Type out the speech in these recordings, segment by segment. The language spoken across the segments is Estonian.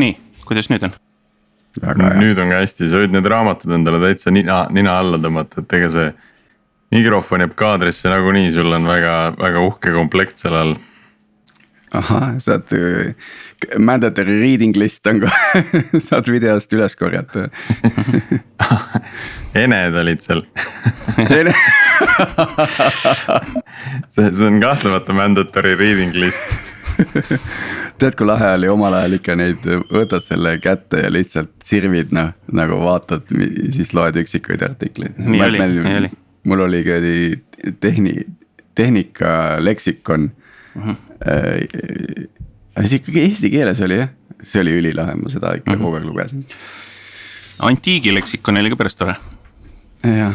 nii, kuidas nüüd on? nüüd on ka hästi, sa võid need raamatud endale täitsa nina, nina alla tõmmata, et ega see. mikrofon jääb kaadrisse nagunii, sul on väga, väga uhke komplekt seal all. ahah, saad äh, mandatory reading list on ka saad videost üles korjata Ened olid seal see, see on kahtlemata mandatory reading list tead, kui lahe oli omal ajal ikka neid, võtad selle kätte ja lihtsalt sirvid noh, nagu vaatad, siis loed üksikuid artikleid. nii oli, nii oli. mul oli ka tehni-, tehnika leksikon uh. -huh. Äh, see ikkagi eesti keeles oli jah, see oli ülilahe, ma seda ikka uh -huh. kogu aeg lugesin. antiigileksikon oli ka päris tore. jah,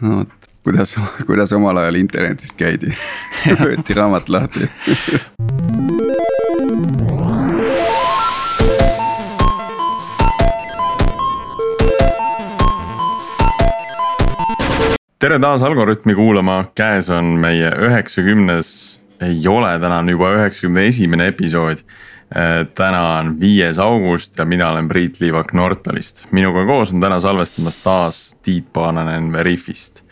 no vot kuidas, kuidas omal ajal internetist käidi võeti raamat lahti tere taas Algorütmi kuulama, käes on meie üheksakümnes, ei ole, täna on juba üheksakümne esimene episood. Äh, täna on viies august ja mina olen Priit Liivak Nortalist, minuga koos on täna salvestamas taas Tiit Paananen Veriffist.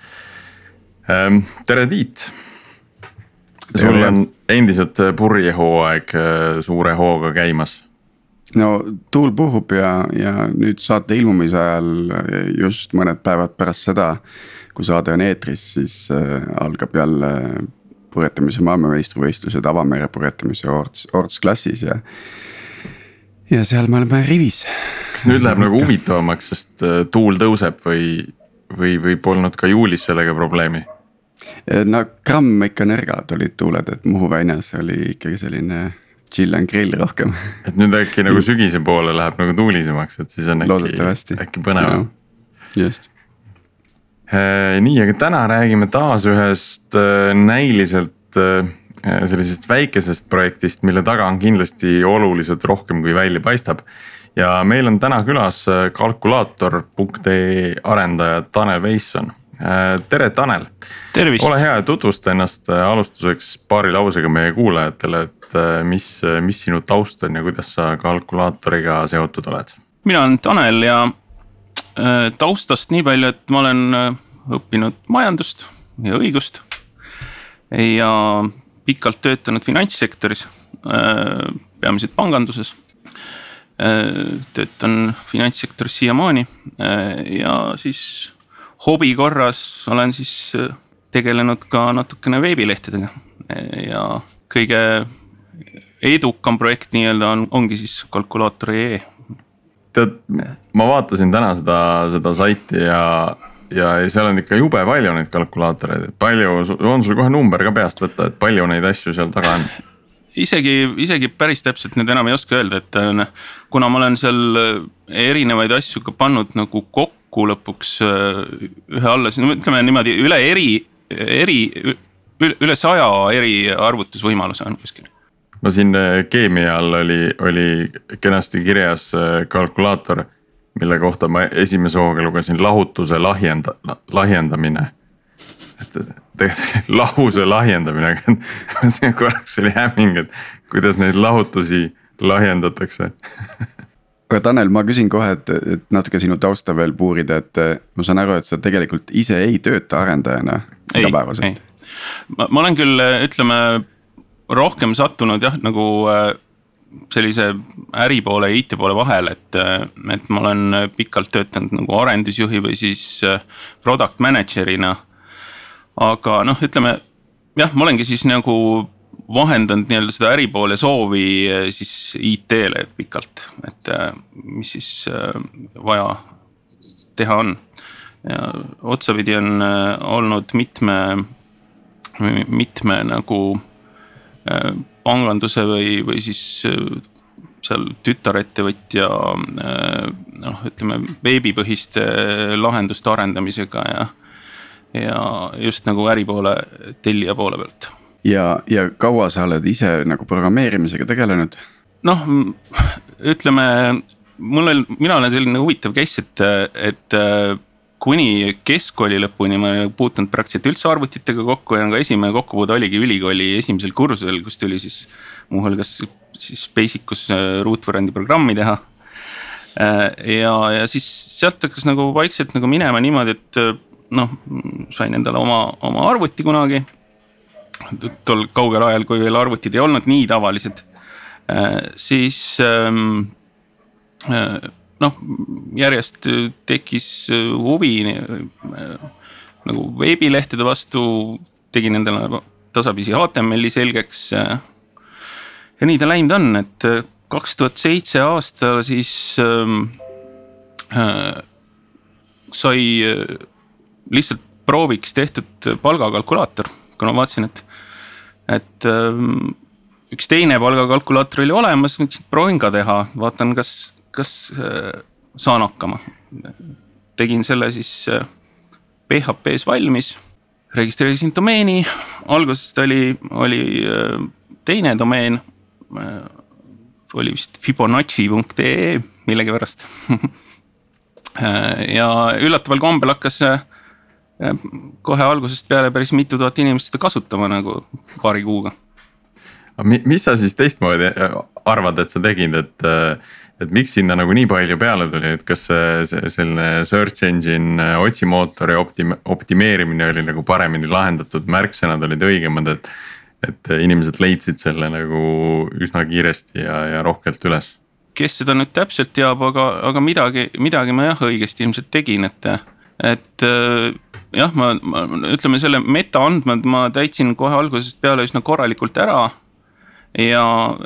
Ähm, tere, Tiit. Sul on endiselt purjehooaeg äh, suure hooga käimas no tuul puhub ja, ja nüüd saate ilmumise ajal just mõned päevad pärast seda kui saade on eetris, siis äh, algab jälle purjetamise maailmameistrivõistlused avamere purjetamise Orts, Orts klassis ja. ja seal me oleme rivis. kas nüüd läheb nagu huvitavamaks, sest äh, tuul tõuseb või, või, või polnud ka juulis sellega probleemi? No gramm ikka nõrgad olid tuuled, et Muhu väinas oli ikkagi selline chill and grill rohkem. et nüüd äkki nagu sügise poole läheb nagu tuulisemaks, et siis on äkki, äkki põnevam. just Äh, nii, aga täna räägime taas ühest äh, näiliselt äh, sellisest väikesest projektist, mille taga on kindlasti oluliselt rohkem, kui välja paistab. ja meil on täna külas kalkulaator.ee arendaja Tanel Veisson. Tere, Tanel. ole hea ja tutvusta ennast alustuseks paari lausega meie kuulajatele, et mis, mis sinu taust on ja kuidas sa kalkulaatoriga seotud oled? mina olen Tanel ja taustast nii palju, et ma olen õppinud majandust ja õigust. ja pikalt töötanud finantssektoris, äh, peamiselt panganduses. Äh, töötan finantssektoris siiamaani äh, ja siis hobi korras olen siis tegelenud ka natukene veebilehtedega ja kõige edukam projekt nii-öelda on, ongi siis kalkulaator.ee. tead, ma vaatasin täna seda, seda saiti ja ja, seal on ikka jube palju neid kalkulaatoreid, et palju, on sul kohe number ka peast võtta, et palju neid asju seal taga on? isegi, isegi päris täpselt nüüd enam ei oska öelda, et noh, kuna ma olen seal äh, erinevaid asju ka pannud nagu kokku lõpuks äh, ühe alla, ütleme niimoodi üle eri, eri, üle saja eri arvutusvõimaluse on kuskil no siin keemia all oli, oli kenasti kirjas kalkulaator mille kohta ma esimese hooga lugesin lahutuse lahjenda-, lahjendamine. et tegelikult lahuse lahjendamine, see korraks oli hämming, et kuidas neid lahutusi lahjendatakse aga Tanel, ma küsin kohe, et, et natuke sinu tausta veel puurida, et ma saan aru, et sa tegelikult ise ei tööta arendajana igapäevaselt. Ma, ma olen küll, ütleme rohkem sattunud jah, nagu sellise äripoole ja IT-poole vahel, et, et ma olen pikalt töötanud nagu arendusjuhi või siis äh, product manager'ina. aga noh, ütleme jah, ma olengi siis nagu vahendanud nii-öelda seda äripoole soovi äh, siis IT-le pikalt, et äh, mis siis vaja teha on. ja otsapidi on olnud mitme, mitme nagu panganduse või, või siis seal tütarettevõtja noh, ütleme veebipõhiste lahenduste arendamisega ja. ja just nagu äripoole, tellija poole pealt. Ja, ja kaua sa oled ise nagu programmeerimisega tegelenud? noh, ütleme mul on, mina olen selline huvitav case, et, et kuni keskkooli lõpuni ma ei puutunud praktiliselt üldse arvutitega kokku ja ka esimene kokkupuude oligi ülikooli esimesel kursusel, kus tuli siis muuhulgas siis basic us äh, ruutvõrrandi programmi teha. ja, ja siis sealt hakkas nagu vaikselt nagu minema niimoodi, et noh, sain endale oma, oma arvuti kunagi. Tol kaugel ajal, kui veel arvutid ei olnud nii tavalised, siis ähm, noh, järjest tekkis huvi nagu veebilehtede vastu, tegin endale tasapisi HTML-i selgeks. ja nii ta läinud on, et kaks tuhat seitse aasta siis äh, sai lihtsalt prooviks tehtud palgakalkulaator, kuna vaatasin, et, et äh, üks teine palgakalkulaator oli olemas, mõtlesin, et proovin ka teha, vaatan, kas, kas äh, saan hakkama. tegin selle siis äh, PHP-s valmis, registreerisin domeeni, alguses ta oli, oli äh, teine domeen. Oli vist Fibonacci.ee millegipärast äh, ja üllataval kombel hakkas kohe algusest peale päris mitu tuhat inimest seda kasutama nagu paari kuuga. mis sa siis teistmoodi arvad, et sa tegid, et et miks sinna nagu nii palju peale tuli, et kas see, see selline search engine äh, otsimootori optim-, optimeerimine oli nagu paremini lahendatud, märksõnad olid õigemad, et. et inimesed leidsid selle nagu üsna kiiresti ja, ja rohkelt üles. kes seda nüüd täpselt teab, aga, aga midagi, midagi ma jah õigesti ilmselt tegin, et, et äh, jah, ma, ma ütleme selle metaandmed ma täitsin kohe algusest peale üsna korralikult ära ja,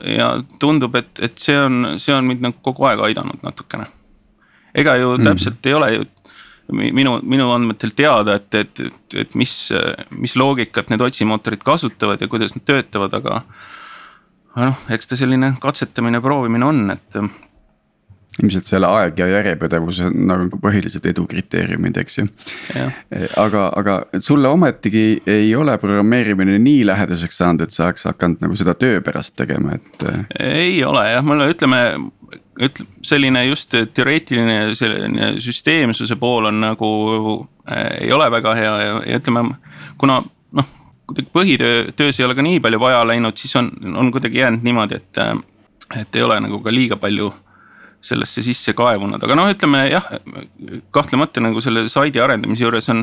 ja tundub, et, et see on, see on mind nagu kogu aeg aidanud natukene. ega ju mm. täpselt ei ole ju minu, minu andmetel teada, et, et, et, et mis, mis loogikat need otsimootorid kasutavad ja kuidas nad töötavad, aga. aga noh, eks ta selline katsetamine, proovimine on, et ilmselt selle aeg ja järjepidevus on nagu põhilised edu kriteeriumid, eks ju. aga, aga sulle ometigi ei ole programmeerimine nii lähedaseks saanud, et sa oleks hakanud nagu seda töö pärast tegema, et. ei ole jah, mulle ütleme, ütle selline just teoreetiline selline süsteemsuse pool on nagu äh, ei ole väga hea ja, ja ütleme, kuna noh kuidagi põhitöö, töös ei ole ka nii palju vaja läinud, siis on, on kuidagi jäänud niimoodi, et, et ei ole nagu ka liiga palju sellesse sisse kaevunud, aga noh, ütleme jah, kahtlemata nagu selle saidi arendamise juures on,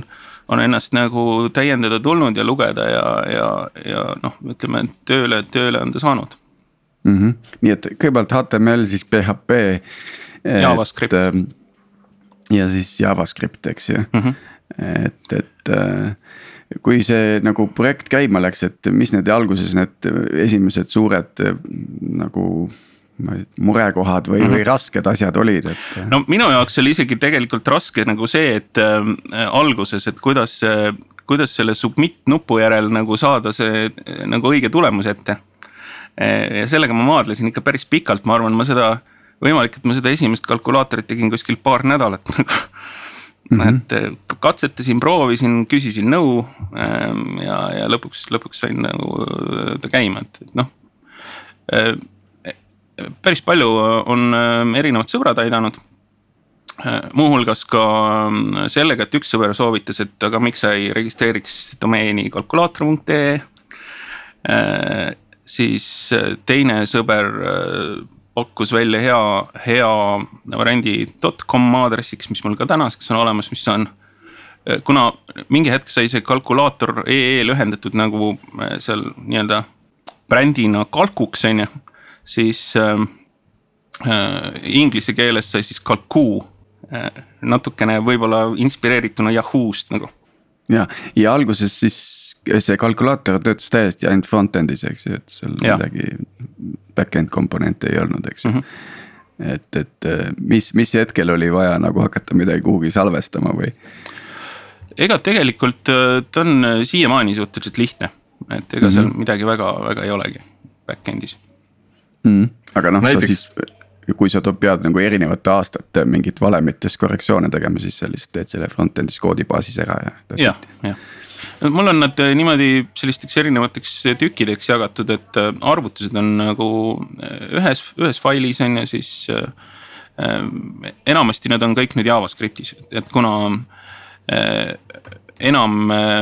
on ennast nagu täiendada tulnud ja lugeda ja, ja, ja noh, ütleme tööle, tööle on ta saanud mm. -hmm. nii et kõigepealt HTML, siis PHP. JavaScript. Ja siis JavaScript, eks ju mm, -hmm. et, et äh, kui see nagu projekt käima läks, et mis need alguses need esimesed suured nagu murekohad või mm, -hmm. või rasked asjad olid, et. no minu jaoks oli isegi tegelikult raske nagu see, et äh, alguses, et kuidas äh,, kuidas selle submit nupu järel nagu saada see äh, nagu õige tulemus ette äh,. ja sellega ma maadlesin ikka päris pikalt, ma arvan, ma seda, võimalik, et ma seda esimest kalkulaatorit tegin kuskil paar nädalat nagu Mm -hmm. et katsetasin, proovisin, küsisin nõu ähm, ja, ja lõpuks, lõpuks sain nagu ta käima, et, et noh päris palju on ähm, erinevad sõbrad aidanud. Äh, muuhulgas ka sellega, et üks sõber soovitas, et aga miks sa ei registreeriks domeeni kalkulaator.ee. Äh, siis äh, teine sõber pakkus välja hea, hea variandi .com aadressiks, mis mul ka tänaseks on olemas, mis on kuna mingi hetk sai see kalkulaator ee lühendatud nagu seal nii-öelda brändina kalkuks, on ju siis äh, äh, inglise keeles sai siis kalkuu äh,. natukene võib-olla inspireerituna Yahoo'st nagu. ja, ja alguses siis see kalkulaator töötas täiesti ainult front-end'is, eks ju, et seal ja. midagi back-end komponente ei olnud, eks ju mm. -hmm. et, et äh, mis, mis hetkel oli vaja nagu hakata midagi kuhugi salvestama või? ega tegelikult äh, ta on siiamaani suhteliselt lihtne, et ega mm -hmm. seal midagi väga, väga ei olegi back-end'is mm.. aga noh Näiteks..., sa siis, kui sa pead nagu erinevate aastate mingit valemites korrektsioone tegema, siis sa lihtsalt teed selle front-end'is koodibaasis ära ja. jah, jah mul on nad eh, niimoodi sellisteks erinevateks tükkideks jagatud, et eh, arvutused on nagu eh, ühes, ühes failis on ju, siis äh,. enamasti need on kõik nüüd JavaScriptis, et kuna äh, enam äh,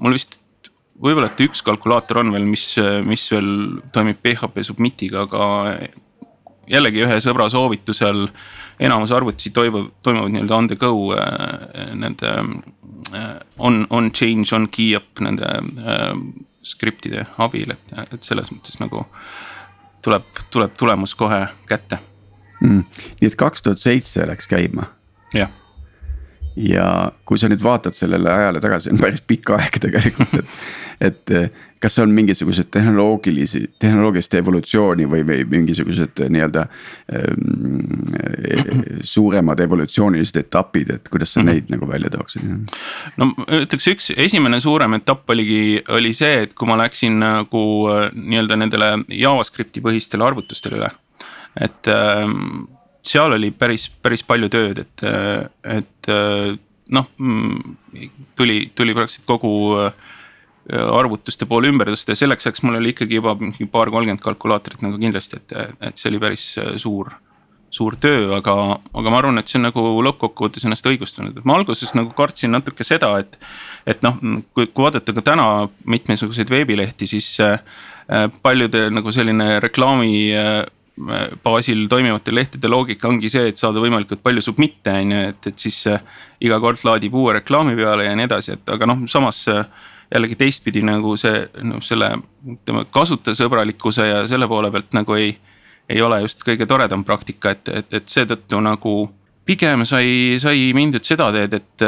mul vist võib-olla, et üks kalkulaator on veel, mis, mis veel toimib PHP submit'iga, aga jällegi ühe sõbra soovitusel enamus arvutusi toimub, toimuvad nii-öelda on the go äh, nende äh, on, on change, on key up nende äh, skriptide abil, et, et selles mõttes nagu tuleb, tuleb tulemus kohe kätte. Mm.. nii et kaks tuhat seitse läks käima. jah ja kui sa nüüd vaatad sellele ajale tagasi, on päris pikk aeg tegelikult, et, et kas on mingisugused tehnoloogilisi, tehnoloogilist evolutsiooni või, või mingisugused nii-öelda ähm, suuremad evolutsioonilised etapid, et kuidas sa mm -hmm. neid nagu välja tooksid? no ütleks üks esimene suurem etapp oligi, oli see, et kui ma läksin nagu nii-öelda nendele JavaScripti põhistele arvutustele üle. et ähm, seal oli päris, päris palju tööd, et, et noh, tuli, tuli praktiliselt kogu äh, arvutuste poole ümber tõsta ja selleks ajaks mul oli ikkagi juba mingi paar-kolmkümmend kalkulaatorit nagu kindlasti, et, et see oli päris äh, suur, suur töö, aga, aga ma arvan, et see on nagu lõppkokkuvõttes ennast õigustanud, et ma alguses nagu kartsin natuke seda, et. et noh, kui, kui vaadata ka täna mitmesuguseid veebilehti, siis äh, paljude nagu selline reklaami baasil toimivate lehtede loogika ongi see, et saada võimalikult palju submitte, on ju, et, et siis iga kord laadib uue reklaami peale ja nii edasi, et aga noh, samas jällegi teistpidi nagu see noh, selle ütleme kasutajasõbralikkuse ja selle poole pealt nagu ei. ei ole just kõige toredam praktika, et, et, et seetõttu nagu pigem sai, sai mindud seda teed, et,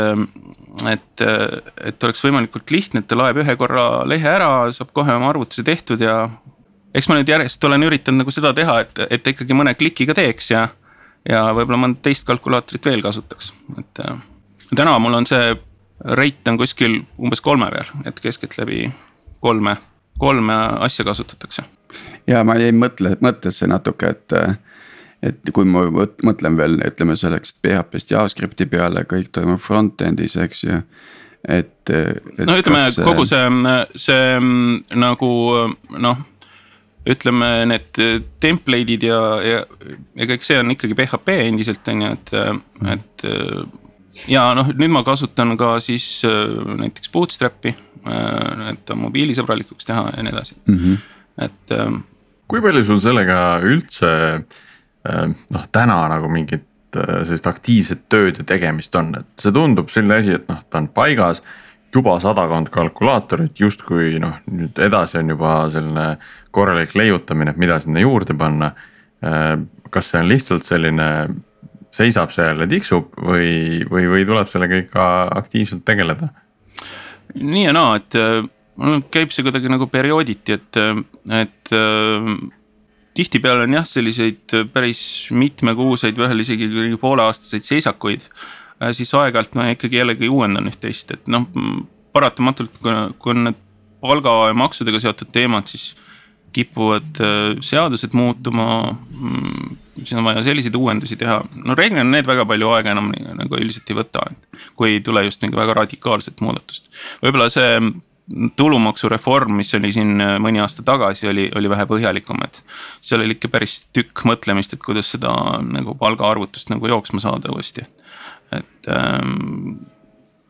et, et oleks võimalikult lihtne, et ta laeb ühe korra lehe ära, saab kohe oma arvutuse tehtud ja eks ma nüüd järjest olen üritanud nagu seda teha, et, et ikkagi mõne klikiga teeks ja. ja võib-olla mõnda teist kalkulaatorit veel kasutaks, et äh, täna mul on see rate on kuskil umbes kolme peal, et keskeltläbi kolme, kolme asja kasutatakse. ja ma jäin mõtle, mõttesse natuke, et et kui ma mõtlen veel, ütleme selleks PHP-st JavaScripti peale, kõik toimub front-end'is, eks ju et, et. no ütleme kas... kogu see, see nagu noh ütleme, need template'id ja, ja, ja kõik see on ikkagi PHP endiselt on ju, et, et. ja noh, nüüd ma kasutan ka siis näiteks Bootstrap'i, et mobiilisõbralikuks teha ja nii edasi mm, -hmm. et. kui palju sul sellega üldse noh, täna nagu mingit sellist aktiivset tööd ja tegemist on, et see tundub selline asi, et noh, ta on paigas juba sadakond kalkulaatorit, justkui noh, nüüd edasi on juba selline korralik leiutamine, et mida sinna juurde panna. Äh, kas see on lihtsalt selline, seisab seal ja tiksub või, või, või tuleb sellega ikka aktiivselt tegeleda? nii ja naa, et mul käib see kuidagi nagu periooditi, et, et tihtipeale on jah, selliseid päris mitmekuuseid, vahel isegi pooleaastaseid seisakuid Äh, siis aeg-ajalt ma ikkagi jällegi uuendan üht-teist, et noh, paratamatult, kui on need palga ja maksudega seotud teemad, siis kipuvad äh, seadused muutuma. Mm, siis on vaja selliseid uuendusi teha, no reeglina need väga palju aega enam nagu üldiselt ei võta, et kui ei tule just mingi väga radikaalset muudatust. võib-olla see tulumaksureform, mis oli siin äh, mõni aasta tagasi, oli, oli vähe põhjalikum, et. seal oli ikka päris tükk mõtlemist, et kuidas seda nagu palgaarvutust nagu jooksma saada uuesti et ähm,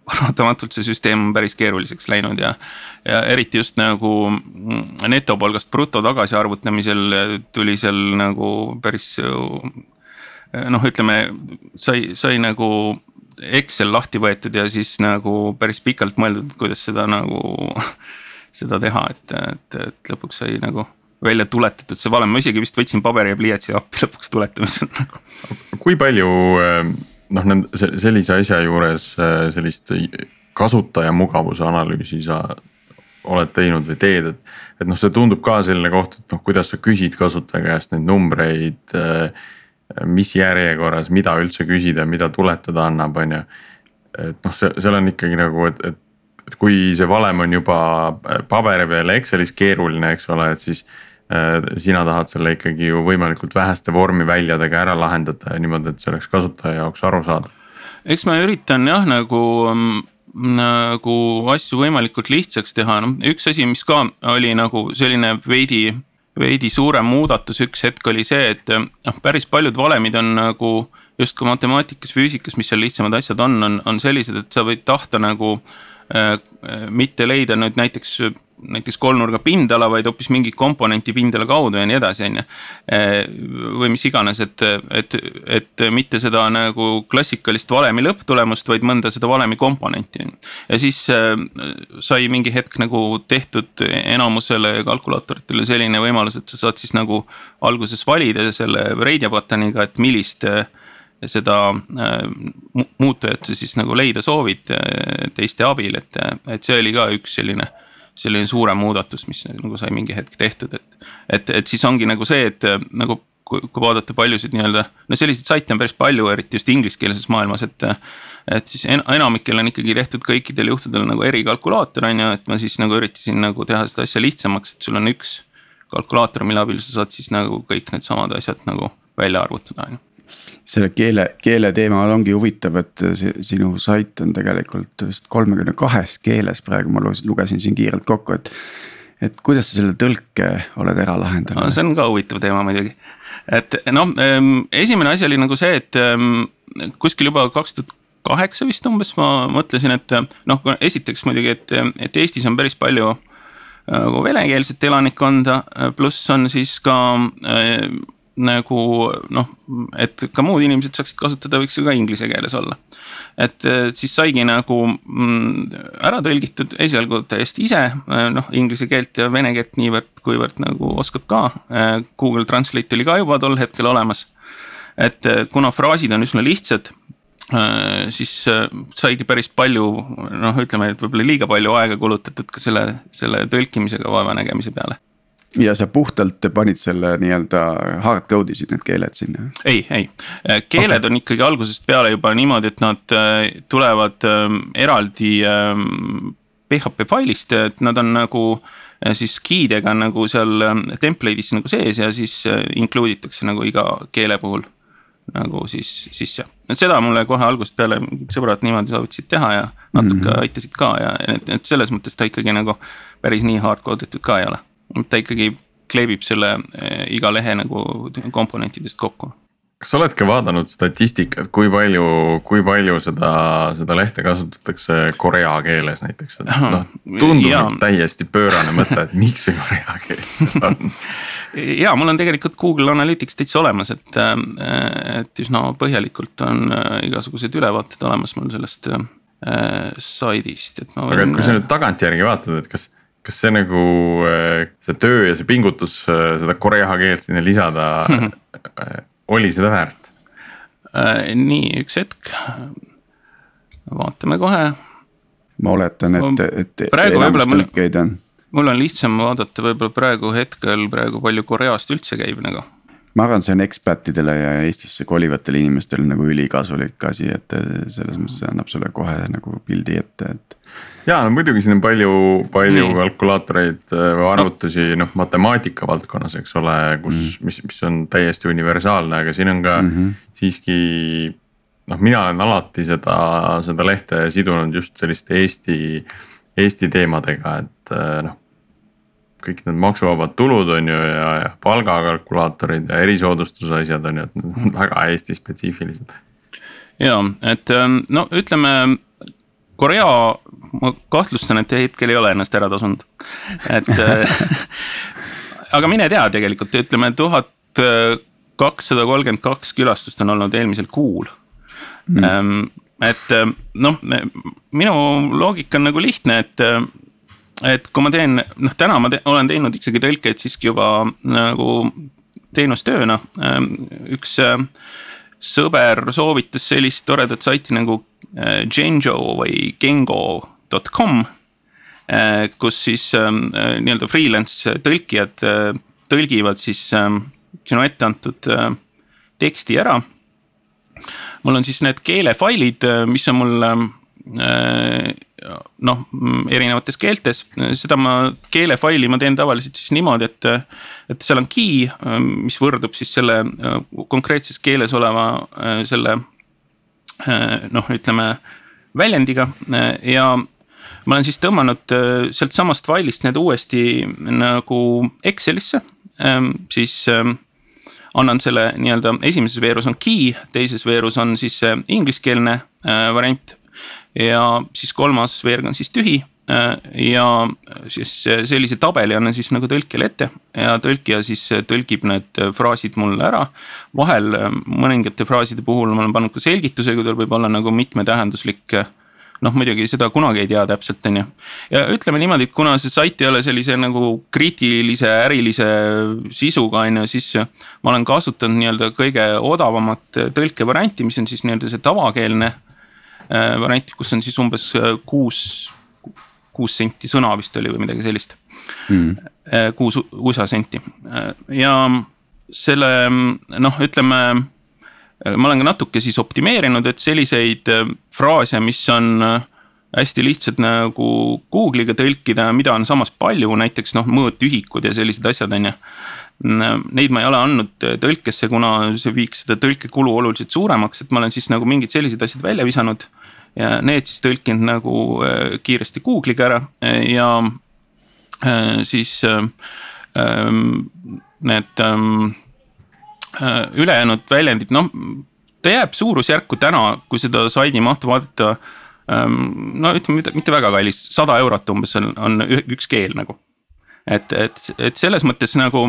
paratamatult see süsteem on päris keeruliseks läinud ja, ja eriti just nagu netopalgast bruto tagasiarvutamisel tuli seal nagu päris noh, ütleme sai, sai nagu Excel lahti võetud ja siis nagu päris pikalt mõeldud, kuidas seda nagu, seda teha, et, et, et lõpuks sai nagu välja tuletatud see valem, ma isegi vist võtsin paberi ja pliiatsi appi lõpuks tuletamisel nagu. kui palju äh noh, sellise asja juures äh, sellist kasutaja mugavuse analüüsi sa oled teinud või teed, et. et noh, see tundub ka selline koht, et noh, kuidas sa küsid kasutaja käest neid numbreid. Äh, mis järjekorras, mida üldse küsida, mida tuletada annab, on ju. et noh, see, seal on ikkagi nagu, et, et, et kui see valem on juba paberi peal Excelis keeruline, eks ole, et siis Äh, sina tahad selle ikkagi ju võimalikult väheste vormiväljadega ära lahendada ja niimoodi, et see oleks kasutaja jaoks arusaadav. eks ma üritan jah, nagu, mm, nagu asju võimalikult lihtsaks teha, noh üks asi, mis ka oli nagu selline veidi, veidi suurem muudatus, üks hetk oli see, et noh, päris paljud valemid on nagu just ka matemaatikas, füüsikas, mis seal lihtsamad asjad on, on, on sellised, et sa võid tahta nagu äh, mitte leida nüüd näiteks näiteks kolmnurga pindala, vaid hoopis mingi komponenti pindala kaudu ja nii edasi, on ju. või mis iganes, et, et, et mitte seda nagu klassikalist valemi lõpptulemust, vaid mõnda seda valemi komponenti on ju. ja siis sai mingi hetk nagu tehtud enamusele kalkulaatoritele selline võimalus, et sa saad siis nagu alguses valida selle radio button'iga, et millist seda muutujat sa siis nagu leida soovid teiste abil, et, et see oli ka üks selline selline suurem muudatus, mis nagu sai mingi hetk tehtud, et. et, et siis ongi nagu see, et nagu kui, kui vaadata paljusid nii-öelda, no selliseid saite on päris palju, eriti just ingliskeelses maailmas, et. et siis en, enamikel on ikkagi tehtud kõikidel juhtudel nagu erikalkulaator on ju, et ma siis nagu üritasin nagu teha seda asja lihtsamaks, et sul on üks kalkulaator, mille abil sa saad siis nagu kõik needsamad asjad nagu välja arvutada, on ju selle keele, keele teema ongi huvitav, et see sinu sait on tegelikult vist kolmekümne kahes keeles praegu ma lugesin siin kiirelt kokku, et. et kuidas sa selle tõlke oled ära lahendanud no,? see on ka huvitav teema muidugi, et noh, ehm, esimene asi oli nagu see, et ehm, kuskil juba kaks tuhat kaheksa vist umbes ma mõtlesin, et noh, esiteks muidugi, et, et Eestis on päris palju nagu venekeelset elanikkonda, pluss on siis ka nagu noh, et ka muud inimesed saaksid kasutada, võiks ju ka inglise keeles olla. et siis saigi nagu mm, ära tõlgitud esialgu täiesti ise noh, inglise keelt ja vene keelt niivõrd, kuivõrd nagu oskab ka. Google Translate oli ka juba tol hetkel olemas. et kuna fraasid on üsna lihtsad siis saigi päris palju, noh, ütleme, et võib-olla liiga palju aega kulutatud ka selle, selle tõlkimisega vaevanägemise peale ja sa puhtalt panid selle nii-öelda hard code isid need keeled sinna? ei, ei, keeled okay. on ikkagi algusest peale juba niimoodi, et nad äh, tulevad ähm, eraldi PHP ähm, failist, et nad on nagu äh, siis key'dega nagu seal ähm, template'is nagu sees ja siis äh, include itakse nagu iga keele puhul nagu siis sisse. et seda mulle kohe algusest peale sõbrad niimoodi soovitasid teha ja natuke mm -hmm. aitasid ka ja et, et selles mõttes ta ikkagi nagu päris nii hard code itud ka ei ole ta ikkagi kleebib selle eh, iga lehe nagu komponentidest kokku kas sa oled ka vaadanud statistikat, kui palju, kui palju seda, seda lehte kasutatakse korea keeles näiteks, et noh, tundub ja. täiesti pöörane mõte, et miks see korea keel seal on ja mul on tegelikult Google Analytics täitsa olemas, et, eh, et üsna põhjalikult on eh, igasugused ülevaated olemas mul sellest äh, saidist, et. aga et kui sa nüüd tagantjärgi vaatad, et kas kas see nagu äh, see töö ja see pingutus äh, seda korea keelt sinna lisada äh, oli seda väärt? nii, üks hetk. vaatame kohe. ma oletan, et, et enamus tõlkeid on. mul on lihtsam vaadata võib-olla praegu hetkel praegu palju Koreast üldse käib nagu ma arvan, see on ekspatidele ja Eestisse kolivatele inimestele nagu ülikasulik asi, et selles mõttes see annab sulle kohe nagu pildi ette, et. ja no muidugi siin on palju, palju Nii. kalkulaatoreid äh, või arvutusi noh, matemaatika valdkonnas, eks ole, kus mm., mis, mis on täiesti universaalne, aga siin on ka mm -hmm. siiski. noh, mina olen alati seda, seda lehte sidunud just selliste Eesti, Eesti teemadega, et äh, noh kõik need maksuvabad tulud on ju ja, ja palgakalkulaatorid ja erisoodustuse asjad on ju, et need on väga Eesti spetsiifilised. ja, et ähm, no ütleme, Korea, ma kahtlustan, et hetkel ei ole ennast ära tasunud, et äh, aga mine tea, tegelikult ütleme tuhat kakssada kolmkümmend kaks külastust on olnud eelmisel kuul. Mm.. et äh, noh, minu loogika on nagu lihtne, et äh, et kui ma teen, noh, täna ma te, olen teinud ikkagi tõlkeid siiski juba nagu teenustööna. Ähm, üks äh, sõber soovitas sellist toredat saiti nagu äh, Genjo või Gengo.com. Äh, kus siis ähm, nii-öelda freelance tõlkijad tõlgivad siis ähm, sinu ette antud teksti ära. mul on siis need keelefailid, mis on mul noh, erinevates keeltes, seda ma keelefaili ma teen tavaliselt siis niimoodi, et. et seal on key, mis võrdub siis selle konkreetses keeles oleva selle noh, ütleme väljendiga ja ma olen siis tõmmanud sealt samast failist need uuesti nagu Excelisse, siis annan selle nii-öelda esimeses veerus on key, teises veerus on siis ingliskeelne variant ja siis kolmas veerg on siis tühi ja siis sellise tabeli annan siis nagu tõlkijale ette ja tõlkija siis tõlgib need fraasid mulle ära. vahel mõningate fraaside puhul ma olen pannud ka selgituse, kui tal võib olla nagu mitmetähenduslik noh, muidugi seda kunagi ei tea täpselt, on ju. ja ütleme niimoodi, et kuna see sait ei ole sellise nagu kriitilise ärilise sisuga, on ju, siis ma olen kasutanud nii-öelda kõige odavamat tõlkevarianti, mis on siis nii-öelda see tavakeelne äh, variant, kus on siis umbes äh, kuus, kuus senti sõna vist oli või midagi sellist mm.. kuus USA senti ja selle noh, ütleme ma olen ka natuke siis optimeerinud, et selliseid äh, fraase, mis on äh, hästi lihtsad nagu Google'iga tõlkida, mida on samas palju, näiteks noh, mõõtühikud ja sellised asjad, on ju. Neid ma ei ole andnud äh, tõlkesse, kuna see viiks seda tõlkekulu oluliselt suuremaks, et ma olen siis nagu mingid sellised asjad välja visanud. Ja need siis tõlkinud nagu kiiresti Google'iga ära ja siis need Äh, ülejäänud väljendid, noh, ta jääb suurusjärku täna, kui seda saidi mahtu vaadata. Ähm, no ütleme, mitte, mitte väga kallis, sada eurot umbes on, on üks keel nagu. et, et, et selles mõttes nagu,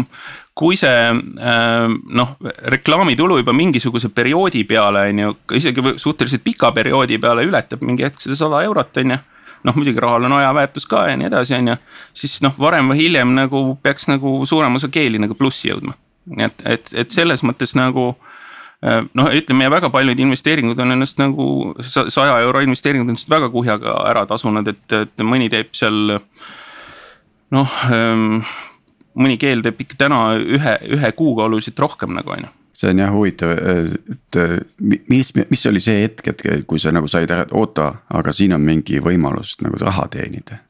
kui see ähm, noh, reklaamitulu juba mingisuguse perioodi peale on ju, isegi suhteliselt pika perioodi peale ületab mingi hetk seda sada eurot, on ju noh, muidugi rahal on ajaväärtus ka ja nii edasi, on ju. siis noh, varem või hiljem nagu peaks nagu suurem osa keeli nagu plussi jõudma nii et, et, et selles mõttes nagu äh, noh, ütleme ja väga paljud investeeringud on ennast nagu saja euro investeeringud on ennast väga kuhjaga ära tasunud, et, et mõni teeb seal noh ähm,. Mõni keel teeb ikka täna ühe, ühe kuuga oluliselt rohkem nagu on ju see on jah huvitav, et mis, mis oli see hetk, et kui sa nagu said aru, et oota, aga siin on mingi võimalus nagu raha teenida?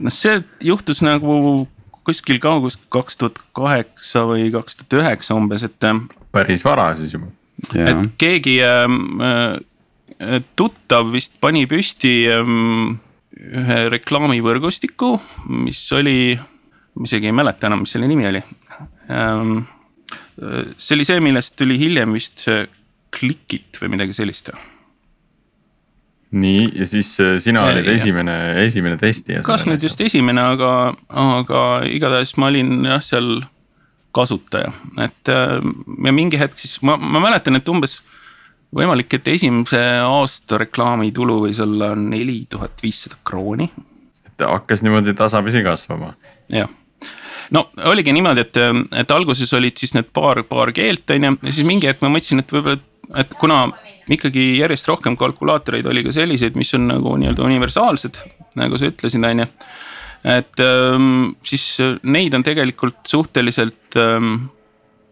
noh, see juhtus nagu kuskil kaugus kaks tuhat kaheksa või kaks tuhat üheksa umbes, et. Ähm, päris vara siis juba. et keegi ähm, äh, tuttav vist pani püsti ähm, ühe reklaamivõrgustiku, mis oli, ma isegi ei mäleta enam, mis selle nimi oli ähm,. see oli see, millest tuli hiljem vist see Clickit või midagi sellist nii, ja siis äh, sina ja, olid ja. esimene, esimene testija. kas nüüd just esimene, aga, aga igatahes ma olin jah, seal kasutaja, et äh, ja mingi hetk siis ma, ma mäletan, et umbes võimalik, et esimese aasta reklaamitulu võis olla neli tuhat viissada krooni. et hakkas niimoodi tasapisi kasvama. jah, no oligi niimoodi, et, et alguses olid siis need paar, paar keelt on ju, ja siis mingi hetk ma mõtlesin, et võib-olla, et kuna ikkagi järjest rohkem kalkulaatoreid oli ka selliseid, mis on nagu nii-öelda universaalsed, nagu sa ütlesid, on ju. et ähm, siis neid on tegelikult suhteliselt ähm,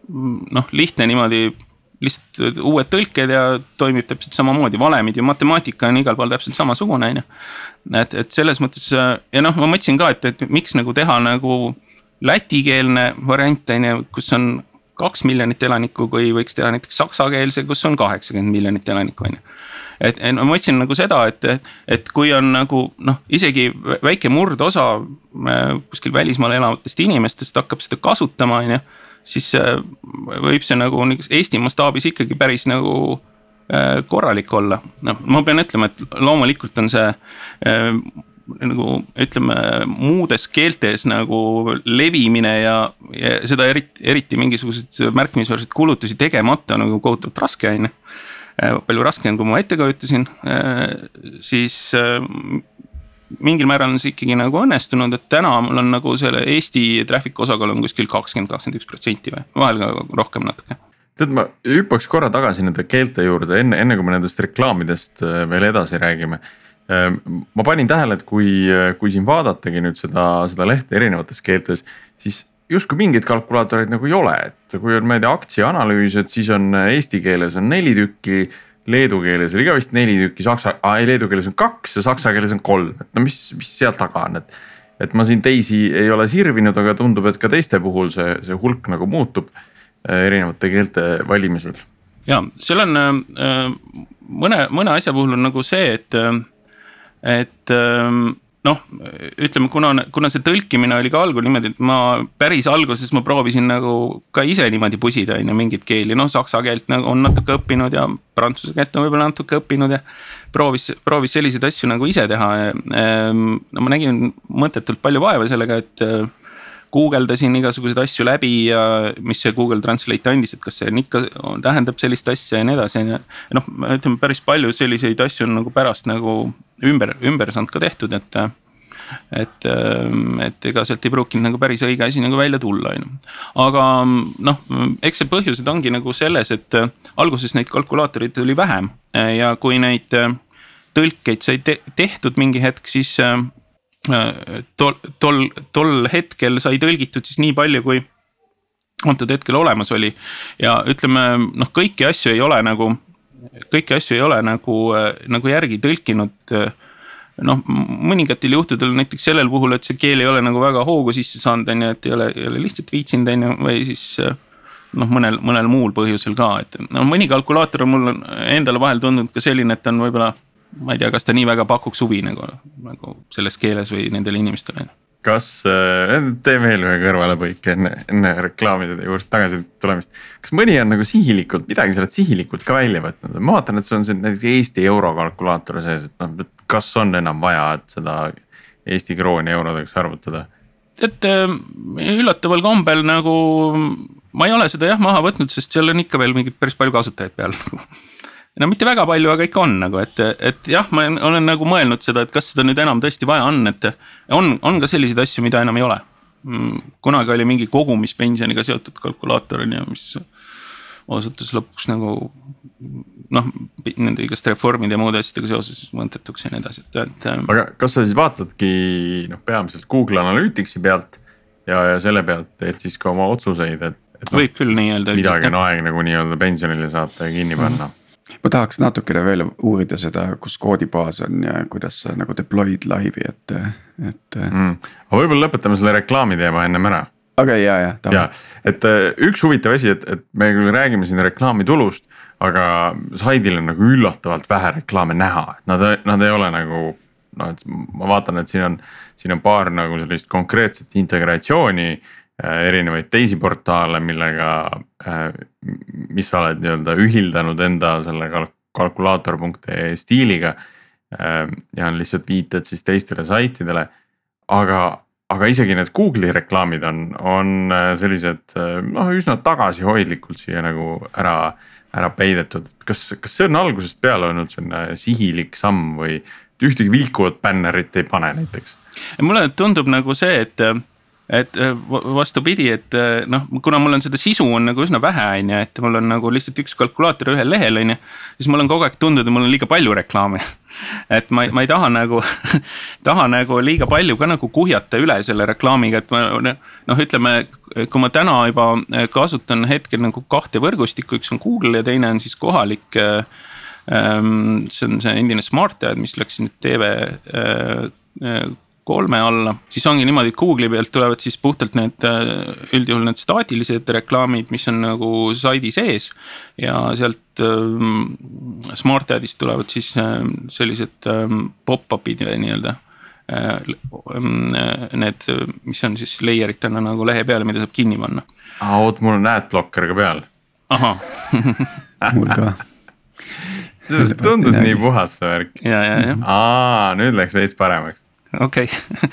noh, lihtne niimoodi lihtsalt uued tõlked ja toimib täpselt samamoodi, valemid ja matemaatika on igal pool täpselt samasugune, on ju. et, et selles mõttes ja noh, ma mõtlesin ka, et, et miks nagu teha nagu lätikeelne variant on ju, kus on kaks miljonit elanikku, kui võiks teha näiteks saksakeelse, kus on kaheksakümmend miljonit elanikku, on ju. et ma mõtlesin nagu seda, et, et kui on nagu noh, isegi väike murdosa äh, kuskil välismaal elavatest inimestest hakkab seda kasutama, on ju. siis äh, võib see nagu Eesti mastaabis ikkagi päris nagu äh, korralik olla, noh, ma pean ütlema, et loomulikult on see nagu ütleme muudes keeltes nagu levimine ja, ja seda eriti, eriti mingisuguseid märkimisväärseid kulutusi tegemata nagu kohutavalt raske on ju. Äh, palju raskem, kui ma ette kujutasin, äh, siis äh, mingil määral on see ikkagi nagu õnnestunud, et täna mul on nagu selle Eesti traffic'u osakaal on kuskil kakskümmend, kakskümmend üks protsenti või vahel ka rohkem natuke tead, ma hüppaks korra tagasi nende keelte juurde, enne, enne kui me nendest reklaamidest veel edasi räägime Ehm, ma panin tähele, et kui, kui siin vaadatagi nüüd seda, seda lehte erinevates keeltes, siis justkui mingeid kalkulaatoreid nagu ei ole, et kui on, ma ei tea, aktsiaanalüüs, et siis on eesti keeles on neli tükki. Leedu keeles oli ka vist neli tükki, saksa, ei leedu keeles on kaks ja saksa keeles on kolm, et no mis, mis seal taga on, et. et ma siin teisi ei ole sirvinud, aga tundub, et ka teiste puhul see, see hulk nagu muutub eh, erinevate keelte valimisel. ja seal on äh, mõne, mõne asja puhul on nagu see, et äh, et ähm, noh, ütleme, kuna, kuna see tõlkimine oli ka algul niimoodi, et ma päris alguses ma proovisin nagu ka ise niimoodi pusida, on ju, mingit keeli, noh, saksa keelt nagu on natuke õppinud ja prantsuse keelt on võib-olla natuke õppinud ja. proovis, proovis selliseid asju nagu ise teha. Ehm, no ma nägin mõttetult palju vaeva sellega, et guugeldasin igasuguseid asju läbi ja mis see Google Translate andis, et kas see on ikka, tähendab sellist asja ja nii edasi, on ju. noh, ütleme päris palju selliseid asju on nagu pärast nagu ümber, ümber saanud ka tehtud, et et, et ega sealt ei pruukinud nagu päris õige asi nagu välja tulla, on ju. aga noh, eks see põhjused ongi nagu selles, et alguses neid kalkulaatoreid oli vähem ja kui neid tõlkeid sai te tehtud mingi hetk, siis tol, tol, tol hetkel sai tõlgitud siis nii palju, kui antud hetkel olemas oli. ja ütleme noh, kõiki asju ei ole nagu, kõiki asju ei ole nagu, äh, nagu järgi tõlkinud. Äh, noh, mõningatel juhtudel näiteks sellel puhul, et see keel ei ole nagu väga hoogu sisse saanud, on ju, et ei ole, ei ole lihtsalt viitsinud, on ju, või siis noh, mõnel, mõnel muul põhjusel ka, et no mõni kalkulaator on mul endale vahel tundunud ka selline, et on võib-olla ma ei tea, kas ta nii väga pakuks huvi nagu, nagu selles keeles või nendele inimestele. kas äh,, tee veel ühe kõrvalepõike enne, enne reklaamide juurde tagasi tulemist. kas mõni on nagu sihilikult, midagi sa oled sihilikult ka välja võtnud, ma vaatan, et sul on siin näiteks Eesti eurokalkulaator sees, et noh, et kas on enam vaja, et seda Eesti krooni eurodeks arvutada? tead äh, üllataval kombel nagu ma ei ole seda jah maha võtnud, sest seal on ikka veel mingid päris palju kasutajaid peal no mitte väga palju, aga ikka on nagu, et, et jah, ma olen nagu mõelnud seda, et kas seda nüüd enam tõesti vaja on, et on, on ka selliseid asju, mida enam ei ole. Mm, kunagi oli mingi kogumispensioniga seotud kalkulaator on ju, mis osutus lõpuks nagu noh, nende igast reformide ja muude asjadega seoses mõttetuks ja nii edasi, et, et. aga kas sa siis vaatadki noh, peamiselt Google Analyticsi pealt ja, ja selle pealt teed siis ka oma otsuseid, et, et. No, võib küll nii öelda. midagi on aeg nagu nii-öelda pensionile saata ja kinni panna mm. -hmm ma tahaks natukene veel uurida seda, kus koodibaas on ja kuidas sa nagu deploy'd laivi, et, et mm.. aga võib-olla lõpetame selle reklaami teema ennem ära. okei okay,, ja, ja. ja, et äh, üks huvitav asi, et, et me küll räägime siin reklaamitulust, aga saidil on nagu üllatavalt vähe reklaame näha, et nad, nad ei ole nagu noh, et ma vaatan, et siin on, siin on paar nagu sellist konkreetset integratsiooni erinevaid teisi portaale, millega, äh, mis sa oled nii-öelda ühildanud enda selle kalkulaator.ee stiiliga. Äh, ja on lihtsalt viited siis teistele saitidele, aga, aga isegi need Google'i reklaamid on, on sellised noh, üsna tagasihoidlikult siia nagu ära, ära peidetud. kas, kas see on algusest peale olnud selline sihilik samm või ühtegi vilkuvat bännerit ei pane näiteks? mulle tundub nagu see, et et äh, vastupidi, et äh, noh, kuna mul on seda sisu on nagu üsna vähe, on ju, et mul on nagu lihtsalt üks kalkulaator ühel lehel, on ju. siis mul on kogu aeg tundnud, et mul on liiga palju reklaame. et ma, ma ei taha nagu taha nagu liiga palju ka nagu kuhjata üle selle reklaamiga, et ma noh, ütleme. kui ma täna juba kasutan hetkel nagu kahte võrgustikku, üks on Google ja teine on siis kohalik äh, ähm, see on see endine SmartAd, mis läks nüüd TV kolme alla, siis ongi niimoodi, et Google'i pealt tulevad siis puhtalt need äh, üldjuhul need staatilised reklaamid, mis on nagu saidi sees. ja sealt ähm, Smart Adist tulevad siis ähm, sellised ähm, pop-up'id nii-öelda äh, need, mis on siis layer itena nagu lehe peale, mida saab kinni panna. oot, mul on adblocker ka peal. ahah mul ka see tundus nii puhas see värk. ja, ja, jah. aa, nüüd läks veits paremaks okei okay.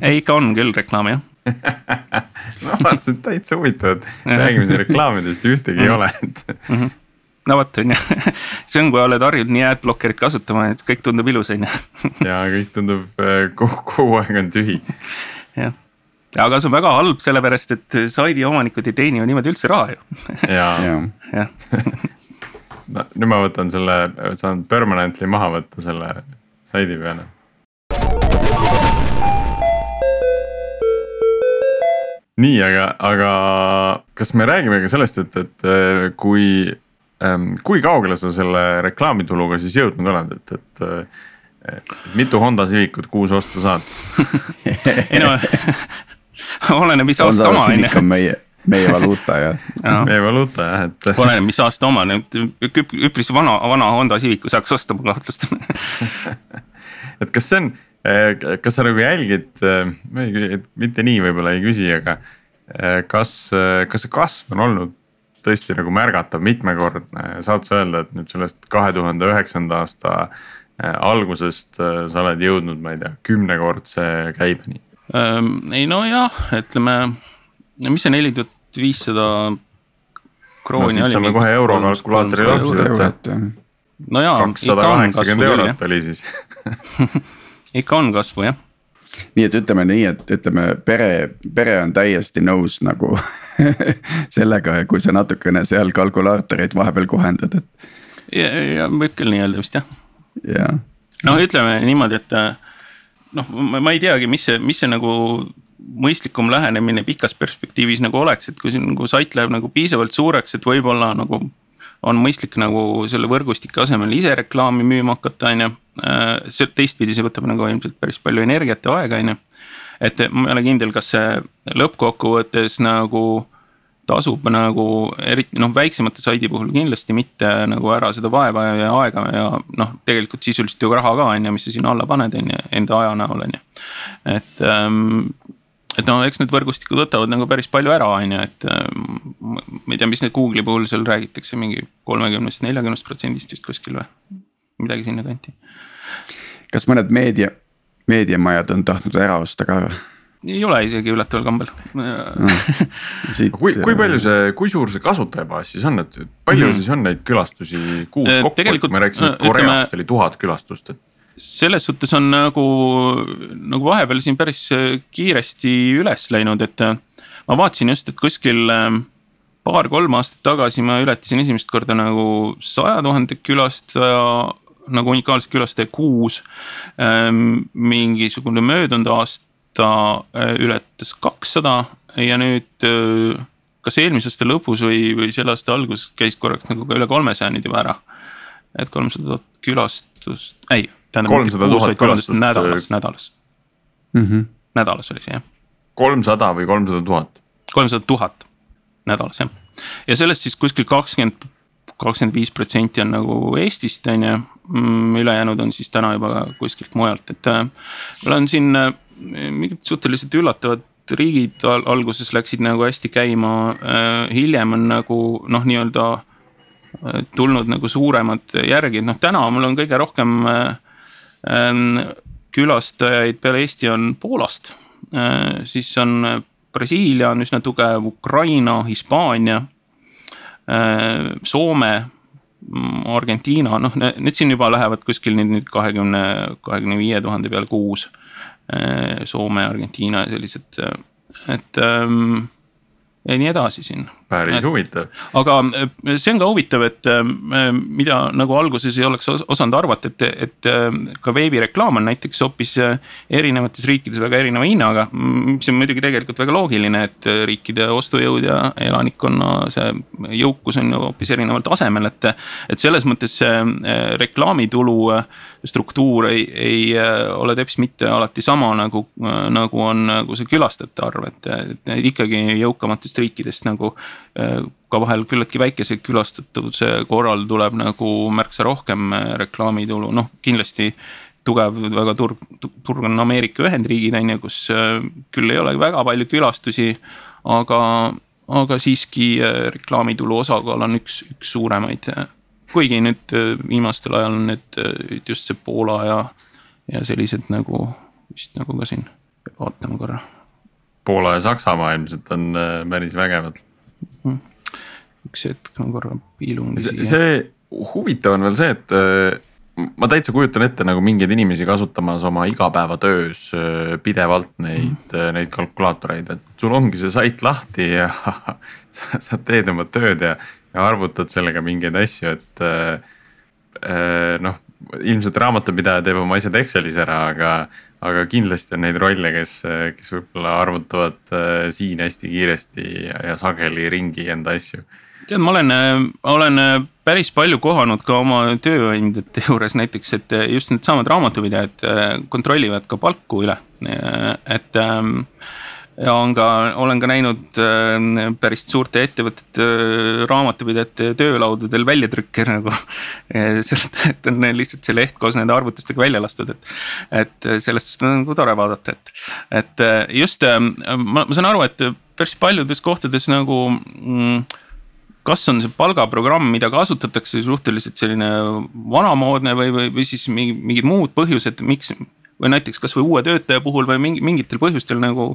ei, ikka on küll reklaami jah ma vaatasin, et täitsa huvitav, et räägime siin reklaamidest ja ühtegi ei mhm. ole, et. -hmm no vot, on ju, see on, kui oled harjunud nii adblocker'it kasutama, et kõik tundub ilus, on ju. ja kõik tundub äh, kogu, kogu aeg on tühi. jah, aga see on väga halb, sellepärast et saidi omanikud ei teeni ju niimoodi üldse raha ju. ja, ja. no nüüd ma võtan selle, saan permanently maha võtta selle saidi peale nii, aga, aga kas me räägime ka sellest, et, et äh, kui, ähm, kui kaugele sa selle reklaamituluga siis jõudnud oled, et, et äh, mitu Honda Civicut kuus osta saad ei no oleneb, mis aasta oma on ju. meie, meie valuuta jah ja.. meie valuuta jah, et. oleneb, mis aasta oma, üpris vana, vana Honda Civicu saaks osta, ma kahtlustan et kas see on kas sa nagu jälgid, ma ei, mitte nii võib-olla ei küsi, aga kas, kas see kasv on olnud tõesti nagu märgatav, mitmekordne, saad sa öelda, et nüüd sellest kahe tuhande üheksanda aasta algusest sa oled jõudnud, ma ei tea, kümnekordse käibeni? ei nojah, ütleme, mis see neli tuhat viissada krooni no, oli. saame kohe eurokalkulaatori lahti. no jaa. kakssada kaheksakümmend eurot oli siis ikka on kasvu jah. nii et ütleme nii, et ütleme pere, pere on täiesti nõus nagu sellega, kui sa natukene seal kalkulaatoreid vahepeal kohendad, et. ja, ja võib küll nii öelda vist jah. jah. no ütleme niimoodi, et noh, ma ei teagi, mis see, mis see nagu mõistlikum lähenemine pikas perspektiivis nagu oleks, et kui siin nagu sait läheb nagu piisavalt suureks, et võib-olla nagu on mõistlik nagu selle võrgustike asemel ise reklaami müüma hakata, on ju. Äh, see teistpidi, see võtab nagu ilmselt päris palju energiat ja aega, on ju. et ma ei ole kindel, kas see lõppkokkuvõttes nagu tasub nagu eriti noh, väiksemate saidi puhul kindlasti mitte nagu ära seda vaeva ja, aega ja noh, tegelikult sisuliselt ju raha ka on ju, mis sa sinna alla paned, on ju, enda aja näol on ju. et ähm, et no eks need võrgustikud võtavad nagu päris palju ära, on ju, et ähm, ma ei tea, mis nüüd Google'i puhul seal räägitakse mingi kolmekümnest, neljakümnest protsendist vist kuskil või, midagi sinnakanti. Kas mõned meedia, meediamajad on tahtnud ära osta ka või? ei ole isegi üllataval kombel no, kui, kui palju see, kui suur see kasutajabaas siis on, et palju mm. siis on neid külastusi kuus äh, kokku, et me rääkisime, et Koreast oli tuhat külastust, et selles suhtes on nagu, nagu vahepeal siin päris kiiresti üles läinud, et ma vaatasin just, et kuskil paar-kolm aastat tagasi ma ületasin esimest korda nagu saja tuhande külastaja nagu unikaalse külastaja kuus. Ähm, mingisugune möödunud aasta äh, ületas kakssada ja nüüd äh, kas eelmise aasta lõpus või, või selle aasta alguses käis korraks nagu ka üle kolmesaja nüüd juba ära. et kolmsada tuhat külastust, ei kolmsada tuhat külastust. nädalas, nädalas mm. -hmm. nädalas oli see jah. kolmsada või kolmsada tuhat? kolmsada tuhat nädalas jah, ja sellest siis kuskil kakskümmend, kakskümmend viis protsenti on nagu Eestist on ju. Mm, ülejäänud on siis täna juba kuskilt mujalt, et äh, mul on siin äh, mingid suhteliselt üllatavad riigid al alguses läksid nagu hästi käima. Äh,, hiljem on nagu noh, nii-öelda tulnud nagu suuremad järgi, et noh, täna mul on kõige rohkem äh, Ähm, külastajaid peale Eesti on Poolast, siis on Brasiilia on üsna tugev, Ukraina, Hispaania, Soome, Argentiina, noh, need siin juba lähevad kuskil nüüd, nüüd kahekümne, kahekümne viie tuhande peale kuus. Soome, Argentiina ja sellised, et ähm, ja nii edasi siin. Päris huvitav. aga äh, see on ka huvitav, et äh, mida nagu alguses ei oleks osanud arvata, et, et äh, ka veebireklaam on näiteks hoopis erinevates riikides väga erineva hinnaga. mis on muidugi tegelikult väga loogiline, et riikide ostujõud ja elanikkonna see jõukus on ju hoopis erineval tasemel, et. et selles mõttes see reklaamitulu struktuur ei, ei ole teps mitte alati sama nagu, nagu on nagu see külastajate arv, et, et ikkagi jõukamates teistest riikidest nagu äh, ka vahel küllaltki väikese külastatavuse korral tuleb nagu märksa rohkem äh, reklaamitulu, noh kindlasti tugev väga turg, turg on Ameerika Ühendriigid on ju, kus äh, küll ei ole väga palju külastusi, aga, aga siiski reklaamitulu osakaal on üks, üks suuremaid. kuigi nüüd viimastel ajal on need just see Poola ja, ja sellised nagu vist nagu ka siin, vaatame korra Poola ja Saksamaa ilmselt on äh, päris vägevad. Mhm. üks hetk, ma korra piilun. see huvitav on veel see, et äh, ma täitsa kujutan ette nagu mingeid inimesi kasutamas oma igapäevatöös äh, pidevalt neid mm., neid kalkulaatoreid, et sul ongi see sait lahti ja sa, sa teed oma tööd ja, ja arvutad sellega mingeid asju, et noh, ilmselt raamatupidaja teeb oma asjad Excelis ära, aga aga kindlasti on neid rolle, kes, kes võib-olla arvutavad äh, siin hästi kiiresti ja, ja sageli ringi enda asju. tead, ma olen, olen päris palju kohanud ka oma tööandjate juures näiteks, et just needsamad raamatupidajad äh, kontrollivad ka palku üle, et ähm, ja on ka, olen ka näinud äh, päris suurte ettevõtete äh, raamatupidajate töölaudadel väljatrükke nagu. sest, et on lihtsalt see leht koos nende arvutustega välja lastud, et, et sellest on nagu tore vaadata, et, et just ma, ma saan aru, et päris paljudes kohtades nagu mm, kas on see palgaprogramm, mida kasutatakse suhteliselt selline vanamoodne või, või, või siis mingi, mingid muud põhjused, miks või näiteks kasvõi uue töötaja puhul või mingi, mingitel põhjustel nagu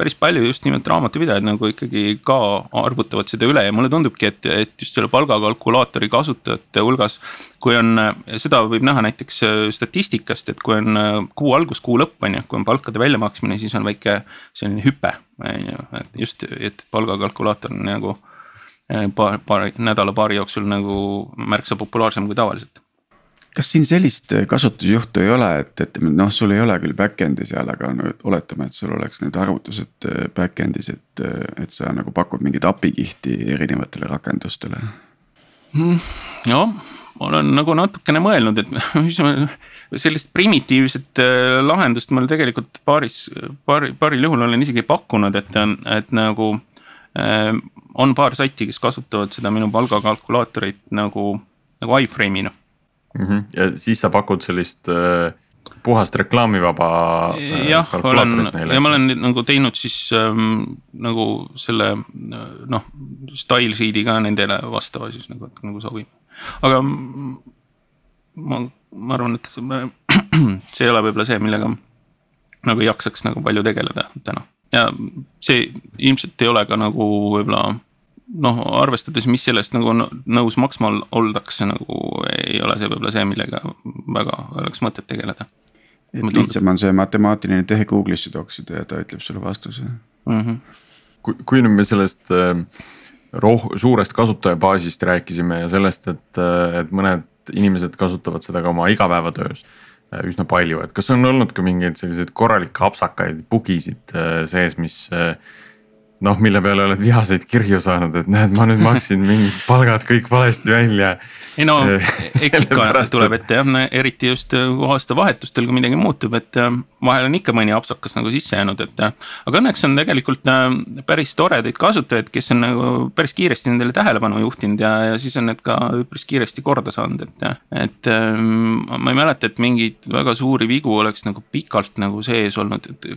päris palju just nimelt raamatupidajad nagu ikkagi ka arvutavad seda üle ja mulle tundubki, et, et just selle palgakalkulaatori kasutajate hulgas. kui on, seda võib näha näiteks äh, statistikast, et kui on äh, kuu algus, kuu lõpp on ju, kui on palkade väljamaksmine, siis on väike selline hüpe. on ju, et just, et palgakalkulaator on nagu äh, paar, paari nädala-paari jooksul nagu märksa populaarsem kui tavaliselt kas siin sellist äh, kasutusjuhtu ei ole, et, et noh, sul ei ole küll back-end'i seal, aga no oletame, et sul oleks need arvutused äh, back-end'is, et, äh, et sa nagu pakud mingit API-kihti erinevatele rakendustele mm,. noh, ma olen nagu natukene mõelnud, et mis sellist primitiivset lahendust ma tegelikult paaris, paari, paaril juhul olen isegi pakkunud, et, et nagu on paar sati, kes kasutavad seda minu palgakalkulaatorit nagu, nagu iframe'ina mm. -hmm. ja siis sa pakud sellist äh, puhast reklaamivaba äh,. jah, olen ja ma olen nagu teinud siis ähm, nagu selle noh, style sheet'i ka nendele vastava siis nagu, nagu sobib. aga ma, ma arvan, et see ei ole võib-olla see, millega nagu jaksaks nagu palju tegeleda täna ja see ilmselt ei ole ka nagu võib-olla noh, arvestades, mis sellest nagu nõus maksma oldakse, nagu ei ole see võib-olla see, millega väga oleks mõtet tegeleda. et lihtsam on see matemaatiline tehe Google'isse toksida ja ta ütleb sulle vastuse mm. -hmm. kui, kui nüüd me sellest äh, roh-, suurest kasutajabaasist rääkisime ja sellest, et, äh, et mõned inimesed kasutavad seda ka oma igapäevatöös äh, üsna palju, et kas on olnud ka mingeid selliseid korralikke apsakaid, bugisid sees, mis noh, mille peale oled vihaseid kirju saanud, et näed, ma nüüd maksin mingid palgad kõik valesti välja. ei no eks ikka tuleb ette jah, eriti just äh, aastavahetustel, kui midagi muutub, et äh, vahel on ikka mõni apsakas nagu sisse jäänud, et. Aga õnneks on tegelikult päris toredaid kasutajaid, kes on nagu päris kiiresti nendele tähelepanu juhtinud ja, ja siis on need ka päris kiiresti korda saanud, et. et ma ei mäleta, et mingeid väga suuri vigu oleks nagu pikalt nagu sees olnud, et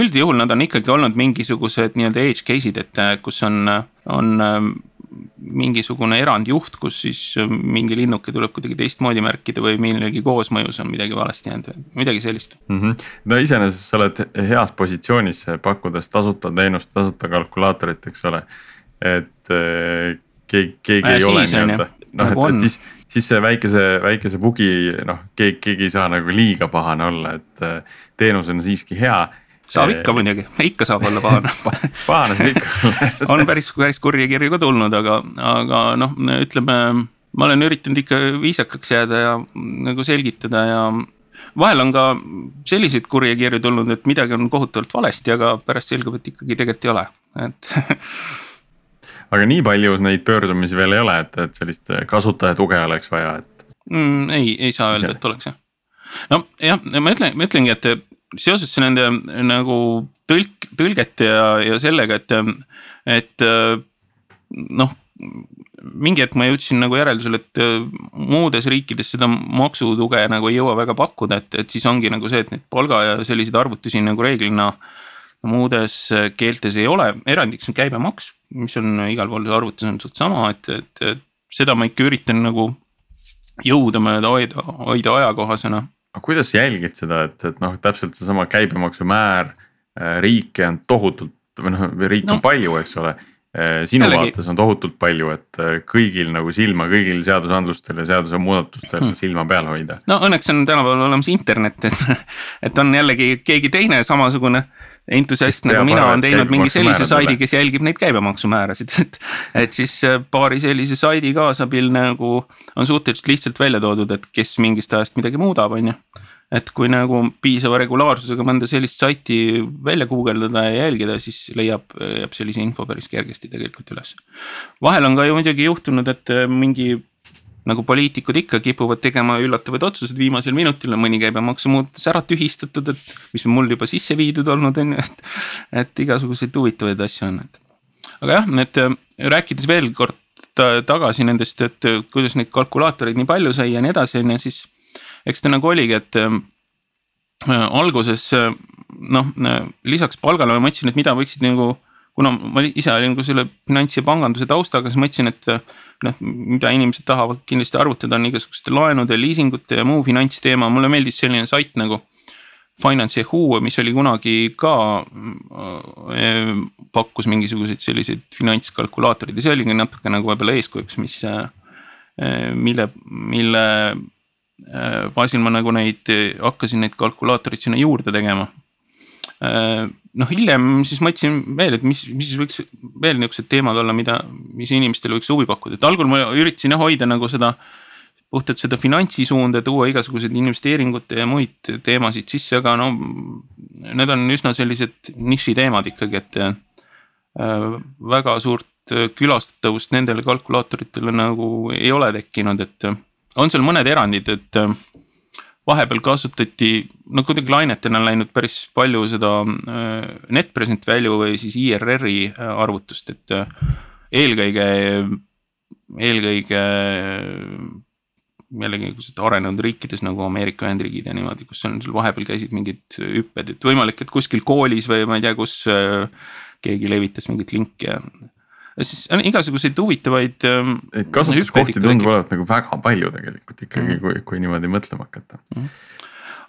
üldjuhul nad on ikkagi olnud mingisugused nii-öelda edge case'id, et äh, kus on, on ähm, mingisugune erandjuht, kus siis äh, mingi linnuke tuleb kuidagi teistmoodi märkida või millegi koosmõjus on midagi valesti jäänud, midagi sellist mm. -hmm. no iseenesest sa oled heas positsioonis pakkudes tasuta teenust, tasuta kalkulaatorit, eks ole. et äh, keegi, keegi äh, ei ole nii-öelda, noh et, et siis, siis see väikese, väikese bugi noh, keegi, keegi ei saa nagu liiga pahane olla, et teenus on siiski hea saab ikka muidugi, ikka saab olla pahane pahane saab ikka olla on päris, päris kurje kirju ka tulnud, aga, aga noh, ütleme. ma olen üritanud ikka viisakaks jääda ja nagu selgitada ja vahel on ka selliseid kurje kirju tulnud, et midagi on kohutavalt valesti, aga pärast selgub, et ikkagi tegelikult ei ole, et aga nii palju neid pöördumisi veel ei ole, et, et sellist kasutaja tuge oleks vaja, et mm,. ei, ei saa öelda, et oleks jah. no jah, ma ütlen, ma ütlengi, et seoses nende nagu tõlk, tõlgete ja, ja sellega, et, et noh mingi hetk ma jõudsin nagu järeldusele, et muudes riikides seda maksutuge nagu ei jõua väga pakkuda, et, et siis ongi nagu see, et neid palga ja selliseid arvutusi nagu reeglina muudes keeltes ei ole, erandiks on käibemaks, mis on igal pool arvutus on suht sama, et, et, et seda ma ikka üritan nagu jõudumööda hoida, hoida ajakohasena aga kuidas jälgid seda, et, et noh, täpselt seesama käibemaksumäär, äh, riike on tohutult või noh, riike no. on palju, eks ole. Äh, sinu Jällegi. vaates on tohutult palju, et äh, kõigil nagu silma, kõigil seadusandlustel ja seadusemuudatustel hmm. silma peal hoida. no õnneks on tänapäeval olemas internet, et, et on jällegi keegi teine samasugune entusiast nagu mina on teinud mingi sellise saidi, kes jälgib neid käibemaksumäärasid, et. et siis äh, paari sellise saidi kaasabil nagu on suhteliselt lihtsalt välja toodud, et kes mingist ajast midagi muudab, on ju. et kui nagu piisava regulaarsusega mõnda sellist saiti välja guugeldada ja jälgida, siis leiab, leiab sellise info päris kergesti tegelikult üles. vahel on ka ju muidugi juhtunud, et äh, mingi nagu poliitikud ikka kipuvad tegema üllatavaid otsuseid viimasel minutil, mõni käibemaksumuudatus ära tühistatud, et mis on mul juba sisse viidud olnud, on ju, et. et igasuguseid huvitavaid asju on, et. aga jah, need rääkides veel kord tagasi nendest, et kuidas neid kalkulaatoreid nii palju sai ja nii edasi, on ju, siis. eks ta nagu oligi, et äh, alguses äh, noh, lisaks palgale ma mõtlesin, et mida võiksid nagu kuna ma ise olin nagu selle finants ja panganduse taustaga, siis mõtlesin, et noh, mida inimesed tahavad kindlasti arvutada, on igasuguste laenude, liisingute ja muu finantsteema, mulle meeldis selline sait nagu. Finance Yahoo, mis oli kunagi ka äh,, pakkus mingisuguseid selliseid finantskalkulaatoreid ja see oligi natuke nagu võib-olla eeskujuks, mis äh,, mille, mille äh, baasil ma nagu neid, hakkasin neid kalkulaatoreid sinna juurde tegema Äh, noh, hiljem siis mõtlesin veel, et mis, mis siis võiks veel niuksed teemad olla, mida, mis inimestele võiks huvi pakkuda, et algul ma üritasin jah hoida nagu seda. puhtalt seda finantsisuunda, tuua igasuguseid investeeringute ja muid teemasid sisse, aga no. Need on üsna sellised nišiteemad ikkagi, et äh, väga suurt külastatavust nendele kalkulaatoritele nagu ei ole tekkinud, et on seal mõned erandid, et vahepeal kasutati, no kuidagi lainetena läinud päris palju seda äh, net present value või siis IRR-i äh, arvutust, et äh, eelkõige, eelkõige jällegi arenenud riikides nagu Ameerika Ühendriigid ja niimoodi, kus on sul vahepeal käisid mingid hüpped, et võimalik, et kuskil koolis või ma ei tea, kus keegi levitas mingit linki ja siis on igasuguseid huvitavaid. Ähm, Neid kasutuskohti tundub olevat nagu väga palju tegelikult ikkagi mm., kui, kui niimoodi mõtlema hakata mm..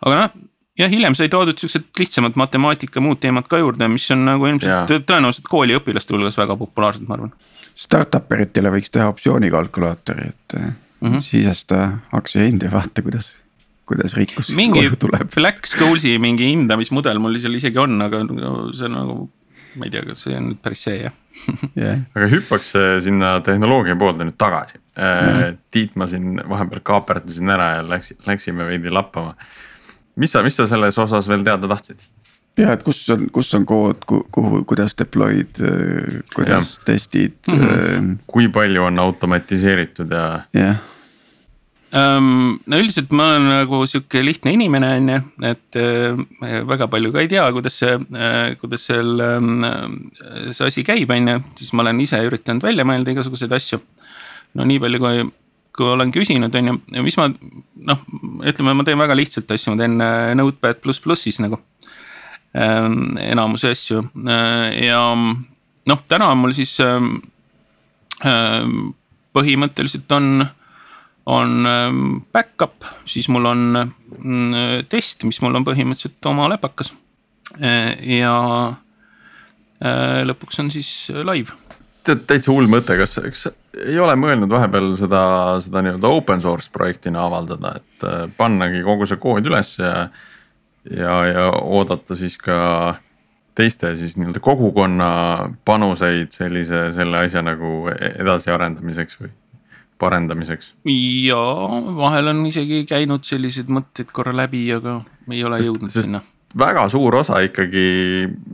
aga noh, ja hiljem sai toodud siuksed lihtsamad matemaatika, muud teemad ka juurde, mis on nagu ilmselt tõenäoliselt kooliõpilaste hulgas väga populaarsed, ma arvan. Startup eritele võiks teha optsioonikalkulaatori, et mm -hmm. sisesta aktsia hind ja vaata, kuidas kuidas rikkus mingi Flex Schools'i mingi hindamismudel mul seal isegi on, aga see on nagu ma ei tea, kas see on nüüd päris see jah yeah.. aga hüppaks äh, sinna tehnoloogia poolde nüüd tagasi mm. -hmm. Tiit, ma siin vahepeal kaaperdasin ära ja läks, läksime veidi lappama. mis sa, mis sa selles osas veel teada tahtsid? ja, et kus on, kus on kood, kuhu, kuidas deploy'd, äh, kuidas ja. testid mm. -hmm. kui palju on automatiseeritud ja. jah yeah no üldiselt ma olen nagu sihuke lihtne inimene, on ju, et äh, väga palju ka ei tea, kuidas see, äh, kuidas seal see asi käib, on ju, siis ma olen ise üritanud välja mõelda igasuguseid asju. no nii palju, kui, kui olen küsinud, on ju, mis ma noh, ütleme, ma teen väga lihtsalt asju, ma teen äh, Notepad pluss plussis nagu. Enamuse asju. Ja noh, täna mul siis põhimõtteliselt on on ähm, back-up, siis mul on mm, test, mis mul on põhimõtteliselt oma läpakas. Äh, ja äh, lõpuks on siis live. tead täitsa hull mõte, kas, kas ei ole mõelnud vahepeal seda, seda nii-öelda open source projektina avaldada, et äh, pannagi kogu see kood üles ja. ja, ja oodata siis ka teiste siis nii-öelda kogukonna panuseid sellise, selle asja nagu edasiarendamiseks või parendamiseks? jaa, vahel on isegi käinud sellised mõtted korra läbi, aga ei ole sest, jõudnud sest sinna. väga suur osa ikkagi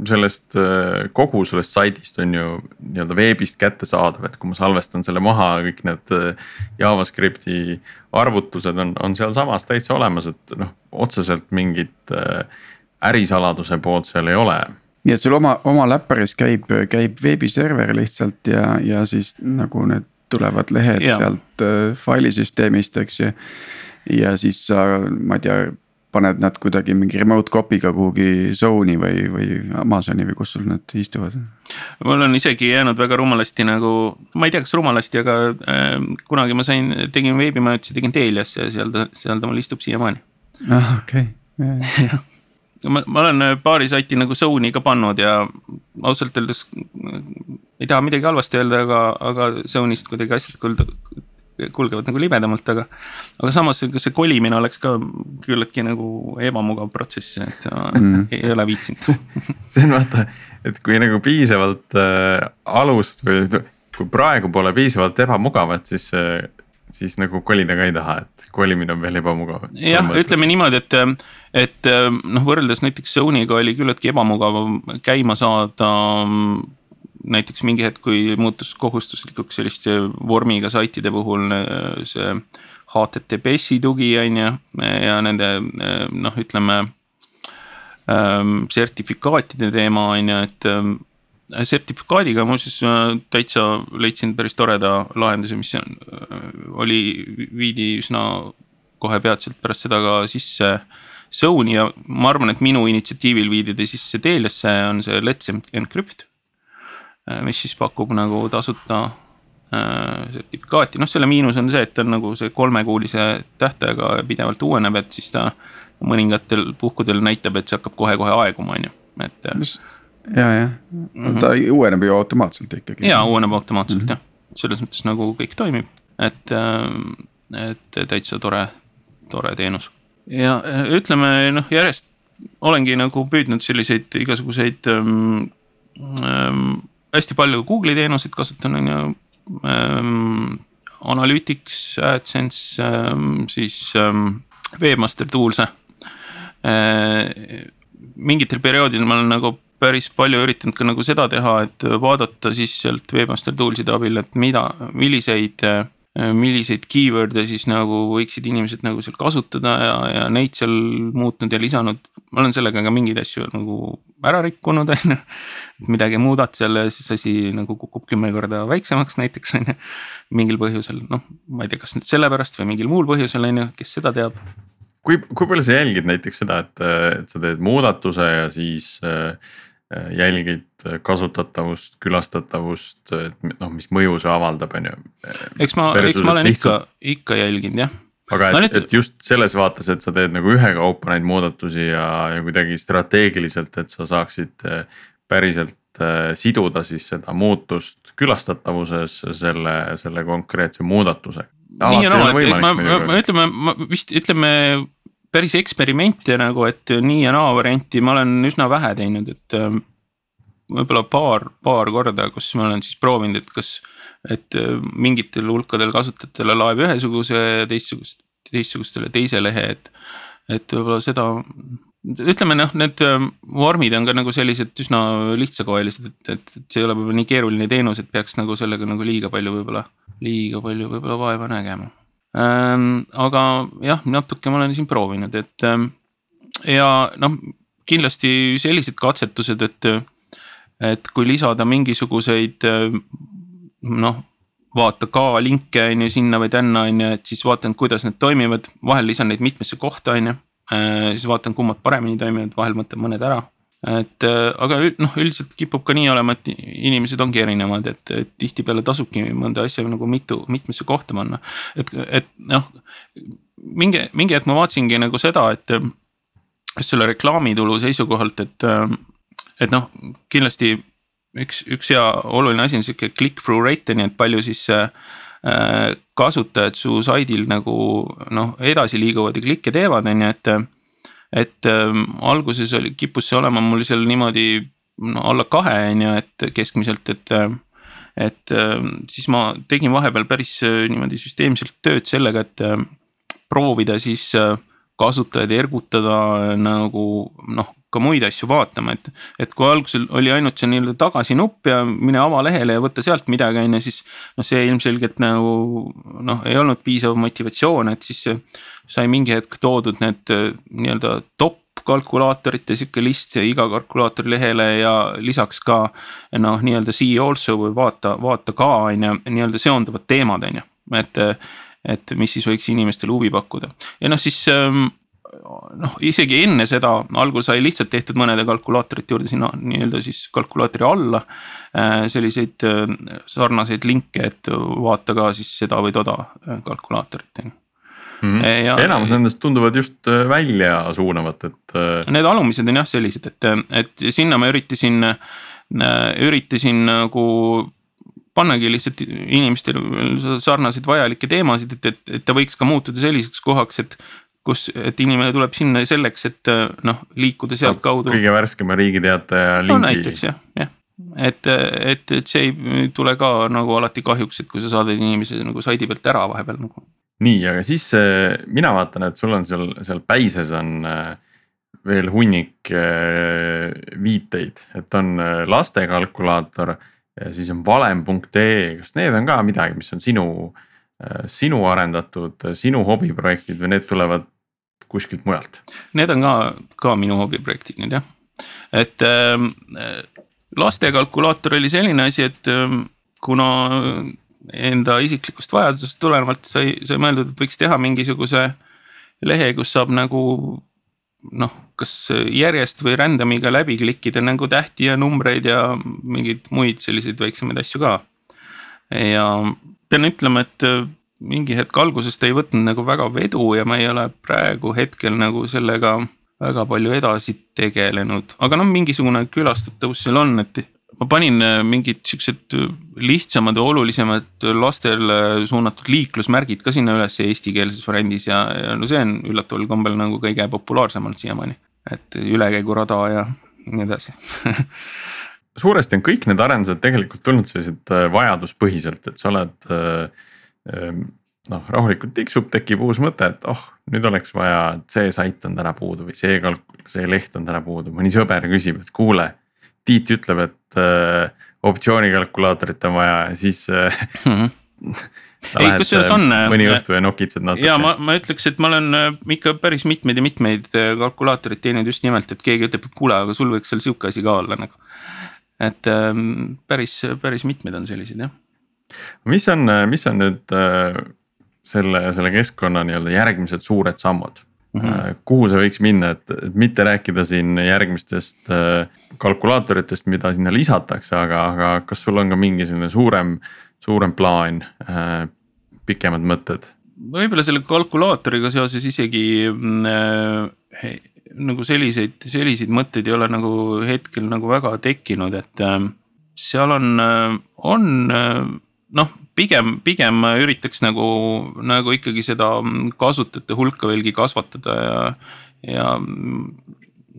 sellest äh, kogu sellest saidist on ju nii-öelda veebist kättesaadav, et kui ma salvestan selle maha, kõik need äh, JavaScripti arvutused on, on sealsamas täitsa olemas, et noh, otseselt mingit äh, ärisaladuse poolt seal ei ole nii et sul oma, oma läpparis käib, käib veebiserver lihtsalt ja, ja siis nagu need tulevad lehed ja. sealt äh, failisüsteemist, eks ju. ja siis sa, ma ei tea, paned nad kuidagi mingi remote copy'ga kuhugi zone'i või, või Amazoni või kus sul need istuvad? mul on isegi jäänud väga rumalasti nagu, ma ei tea, kas rumalasti, aga äh, kunagi ma sain, tegin veebimajutusi, tegin Teliasse ja seal ta, seal ta mul istub siiamaani. ah, okei okay. Ma, ma olen äh, paari saiti nagu zone'i ka pannud ja ausalt öeldes ei taha midagi halvasti öelda, aga, aga zone'ist kuidagi asjad kulda, kulgevad nagu libedamalt, aga. aga samas see kolimine oleks ka küllaltki nagu ebamugav protsess, et mm. ei, ei ole viitsinud see on vaata, et kui nagu piisavalt äh, alust või kui praegu pole piisavalt ebamugav, et siis äh, siis nagu kolida ka ei taha, et kolimine on veel ebamugav. jah, ütleme niimoodi, et, et noh, võrreldes näiteks Sony'ga oli küllaltki ebamugav käima saada näiteks mingi hetk, kui muutus kohustuslikuks selliste vormiga saitide puhul see HTTPS-i tugi on ju ja nende noh, ütleme ähm, sertifikaatide teema on ju, et ähm, sertifikaadiga muuseas täitsa leidsin päris toreda lahenduse, mis oli, viidi üsna kohe peatselt pärast seda ka sisse Zone'i ja ma arvan, et minu initsiatiivil viidi ta sisse Teliasse on see Let's Encrypt. mis siis pakub nagu tasuta äh, sertifikaati, noh selle miinus on see, et ta on nagu see kolmekuulise tähtajaga pidevalt uueneb, et siis ta mõningatel puhkudel näitab, et see hakkab kohe-kohe aeguma, on ju, et. ja, jah mm, -hmm. ta uueneb ju automaatselt ikkagi. ja uueneb automaatselt mm -hmm. jah, selles mõttes nagu kõik toimib, et, äh, et täitsa tore, tore teenus ja äh, ütleme noh, järjest olengi nagu püüdnud selliseid igasuguseid ähm, ähm, hästi palju Google'i teenuseid kasutan, on ju ähm,. Analytics, AdSense ähm,, siis ähm, Webmaster Tools'e äh,. mingitel perioodidel ma olen nagu päris palju üritanud ka nagu seda teha, et vaadata siis sealt Webmaster Tools'ide abil, et mida, milliseid äh, milliseid keyword'e siis nagu võiksid inimesed nagu seal kasutada ja, ja neid seal muutnud ja lisanud. ma olen sellega ka mingeid asju nagu ära rikkunud, on ju. midagi muudad seal ja siis asi nagu kukub kümme korda väiksemaks näiteks on ju. mingil põhjusel, noh, ma ei tea, kas nüüd sellepärast või mingil muul põhjusel on ju, kes seda teab. kui, kui palju sa jälgid näiteks seda, et, et sa teed muudatuse ja siis äh, Äh, jälgid kasutatavust, külastatavust, et noh, mis mõju see avaldab, on ju. eks ma, eks ma olen lihtsalt... ikka, ikka jälginud jah. aga et, et just selles vaates, et sa teed nagu ühekaupa neid muudatusi ja, ja kuidagi strateegiliselt, et sa saaksid äh, päriselt äh, siduda siis seda muutust külastatavuses selle, selle konkreetse muudatusega. nii ja naa, et ma, ma, ma ütleme, ma vist ütleme päris eksperimente nagu, et nii ja naa varianti ma olen üsna vähe teinud, et ähm, võib-olla paar, paar korda, kus ma olen siis proovinud, et kas, et äh, mingitel hulkadel kasutajatele laeb ühesuguse ja teistsugust, teistsugustele teise lehe, et. et võib-olla seda, ütleme noh, need ähm, vormid on ka nagu sellised üsna lihtsakoelised, et, et, et see ei ole võib-olla nii keeruline teenus, et peaks nagu sellega nagu liiga palju võib-olla, liiga palju võib-olla vaeva nägema Ähm, aga jah, natuke ma olen siin proovinud, et ähm, ja noh, kindlasti sellised katsetused, et, et kui lisada mingisuguseid ähm, noh, vaata ka linke on ju sinna või tänna on ju, et siis vaatan, kuidas need toimivad, vahel lisan neid mitmesse kohta on ju. Siis vaatan, kummad paremini toimivad, vahel mõtlen mõned ära et äh, aga noh, üldiselt kipub ka nii olema, et inimesed ongi erinevad, et, et tihtipeale tasubki mõnda asja nagu mitu, mitmesse kohta panna. et, et noh, mingi, mingi hetk ma vaatasingi nagu seda, et selle reklaamitulu seisukohalt, et, et noh, kindlasti üks, üks hea oluline asi on sihuke click-through rate ju, et palju siis äh, kasutajad su saidil nagu noh, edasi liiguvad ja klikke teevad, on ju, et et ähm, alguses oli, kippus see olema mul seal niimoodi no alla kahe on ju, et keskmiselt, et. Ähm, et ähm, siis ma tegin vahepeal päris äh, niimoodi süsteemselt tööd sellega, et äh, proovida siis äh, kasutajaid ergutada nagu noh, ka muid asju vaatama, et. et kui algusel oli ainult see nii-öelda tagasinupp ja mine avalehele ja võta sealt midagi, on ju, siis. noh, see ilmselgelt nagu noh, ei olnud piisav motivatsioon, et siis sai mingi hetk toodud need äh, nii-öelda top kalkulaatorite sihuke list iga kalkulaatori lehele ja lisaks ka noh, nii-öelda see also või vaata, vaata ka on ju, nii-öelda seonduvad teemad, on ju, et. et mis siis võiks inimestele huvi pakkuda ja noh, siis ähm, noh, isegi enne seda algul sai lihtsalt tehtud mõnede kalkulaatorite juurde sinna nii-öelda siis kalkulaatori alla. Äh, selliseid äh, sarnaseid linke, et vaata ka siis seda või toda kalkulaatorit on ju mm. -hmm. Ja, enamus nendest tunduvad just äh, välja suunavat, et. Äh, need alumised on jah sellised, et, et sinna ma üritasin, üritasin nagu pannagi lihtsalt inimestele sarnaseid vajalikke teemasid, et, et, et ta võiks ka muutuda selliseks kohaks, et kus, et inimene tuleb sinna selleks, et noh, liikuda sealtkaudu. kõige värskema Riigi Teataja lingi. no näiteks jah, jah, et, et, et see ei tule ka nagu alati kahjuks, et kui sa saadad inimese nagu saidi pealt ära vahepeal nagu nii, aga siis äh, mina vaatan, et sul on seal, seal päises on äh, veel hunnik äh, viiteid, et on laste kalkulaator ja siis on valem.ee, kas need on ka midagi, mis on sinu, sinu arendatud, sinu hobiprojektid või need tulevad kuskilt mujalt? Need on ka, ka minu hobiprojektid nüüd jah, et äh, lastekalkulaator oli selline asi, et äh, kuna enda isiklikust vajadusest tulenevalt sai, sai mõeldud, et võiks teha mingisuguse lehe, kus saab nagu noh, kas järjest või random'iga läbi klikkida nagu tähti ja numbreid ja mingeid muid selliseid väiksemaid asju ka. ja pean ütlema, et mingi hetk algusest ei võtnud nagu väga vedu ja ma ei ole praegu hetkel nagu sellega väga palju edasi tegelenud, aga noh, mingisugune külastatavus seal on, et ma panin äh, mingid siuksed äh, lihtsamad ja olulisemad lastele suunatud liiklusmärgid ka sinna üles eestikeelses variandis ja, ja no see on üllataval kombel nagu kõige populaarsem olnud siiamaani. et ülekäigurada ja nii edasi suuresti on kõik need arendused tegelikult tulnud sellised äh, vajaduspõhiselt, et sa oled ähm, noh, rahulikult tiksub, tekib uus mõte, et oh, nüüd oleks vaja, et see sait on täna puudu või see kalk-, see leht on täna puudu, mõni sõber küsib, et kuule Tiit ütleb, et äh, optsioonikalkulaatorit on vaja ja siis äh, mm. -hmm. ei, kusjuures on. Äh, mõni õhtu ja nokitsed natuke. ja ma, ma ütleks, et ma olen äh, ikka päris mitmeid ja mitmeid äh, kalkulaatoreid teeninud just nimelt, et keegi ütleb, et kuule, aga sul võiks seal sihuke asi ka olla nagu. et ähm, päris, päris mitmeid on selliseid jah. mis on, mis on nüüd äh, selle, selle keskkonna nii-öelda järgmised suured sammud? Mm -hmm. kuhu see võiks minna, et, et mitte rääkida siin järgmistest äh, kalkulaatoritest, mida sinna lisatakse, aga, aga kas sul on ka mingi selline suurem, suurem plaan, äh, pikemad mõtted? võib-olla selle kalkulaatoriga seoses isegi äh, nagu selliseid, selliseid mõtteid ei ole nagu hetkel nagu väga tekkinud, et äh, seal on, on noh pigem, pigem üritaks nagu, nagu ikkagi seda kasutajate hulka veelgi kasvatada ja, ja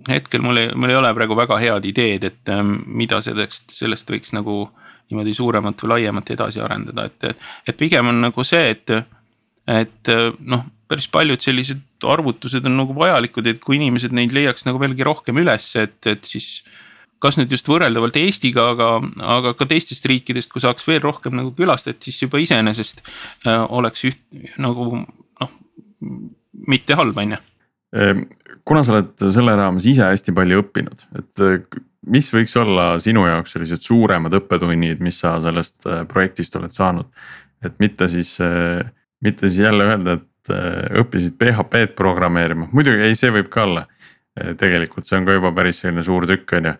hetkel mul ei, mul ei ole praegu väga head ideed, et mida sellest, sellest võiks nagu niimoodi suuremat või laiemat edasi arendada, et, et pigem on nagu see, et, et noh, päris paljud sellised arvutused on nagu vajalikud, et kui inimesed neid leiaks nagu veelgi rohkem üles, et, et siis kas nüüd just võrreldavalt Eestiga, aga, aga ka teistest riikidest, kui saaks veel rohkem nagu külastajaid, siis juba iseenesest äh, oleks üht nagu noh, mitte halb, on ju. Ehm, kuna sa oled selle raames ise hästi palju õppinud, et äh, mis võiks olla sinu jaoks sellised suuremad õppetunnid, mis sa sellest äh, projektist oled saanud? et mitte siis, mitte siis jälle öelda, et õppisid PHP-d programmeerima, muidugi ei, see võib ka olla. tegelikult see on ka juba päris selline suur tükk, on ju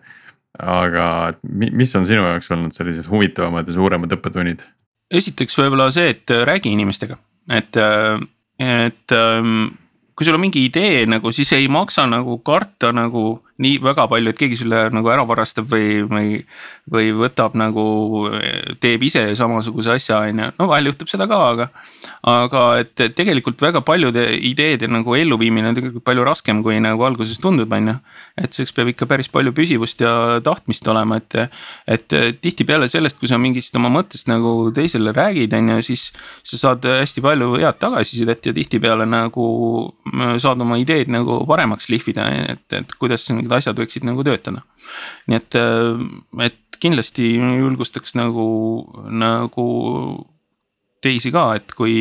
aga mis on sinu jaoks olnud sellised huvitavamad ja suuremad õppetunnid? esiteks võib-olla see, et äh, räägi inimestega, et, äh, et ähm, kui sul on mingi idee nagu, siis ei maksa nagu karta nagu nii väga palju, et keegi sulle nagu ära varastab või, või või võtab nagu, teeb ise samasuguse asja, on ju, no vahel juhtub seda ka, aga. aga et tegelikult väga paljude ideede nagu elluviimine on tegelikult palju raskem, kui nagu alguses tundub, on ju. et selleks peab ikka päris palju püsivust ja tahtmist olema, et, et tihtipeale sellest, kui sa mingist oma mõttest nagu teisele räägid, on ju, siis. sa saad hästi palju head tagasisidet ja tihtipeale nagu saad oma ideed nagu paremaks lihvida, et, et kuidas need asjad võiksid nagu töötada. nii et, et kindlasti julgustaks nagu, nagu teisi ka, et kui,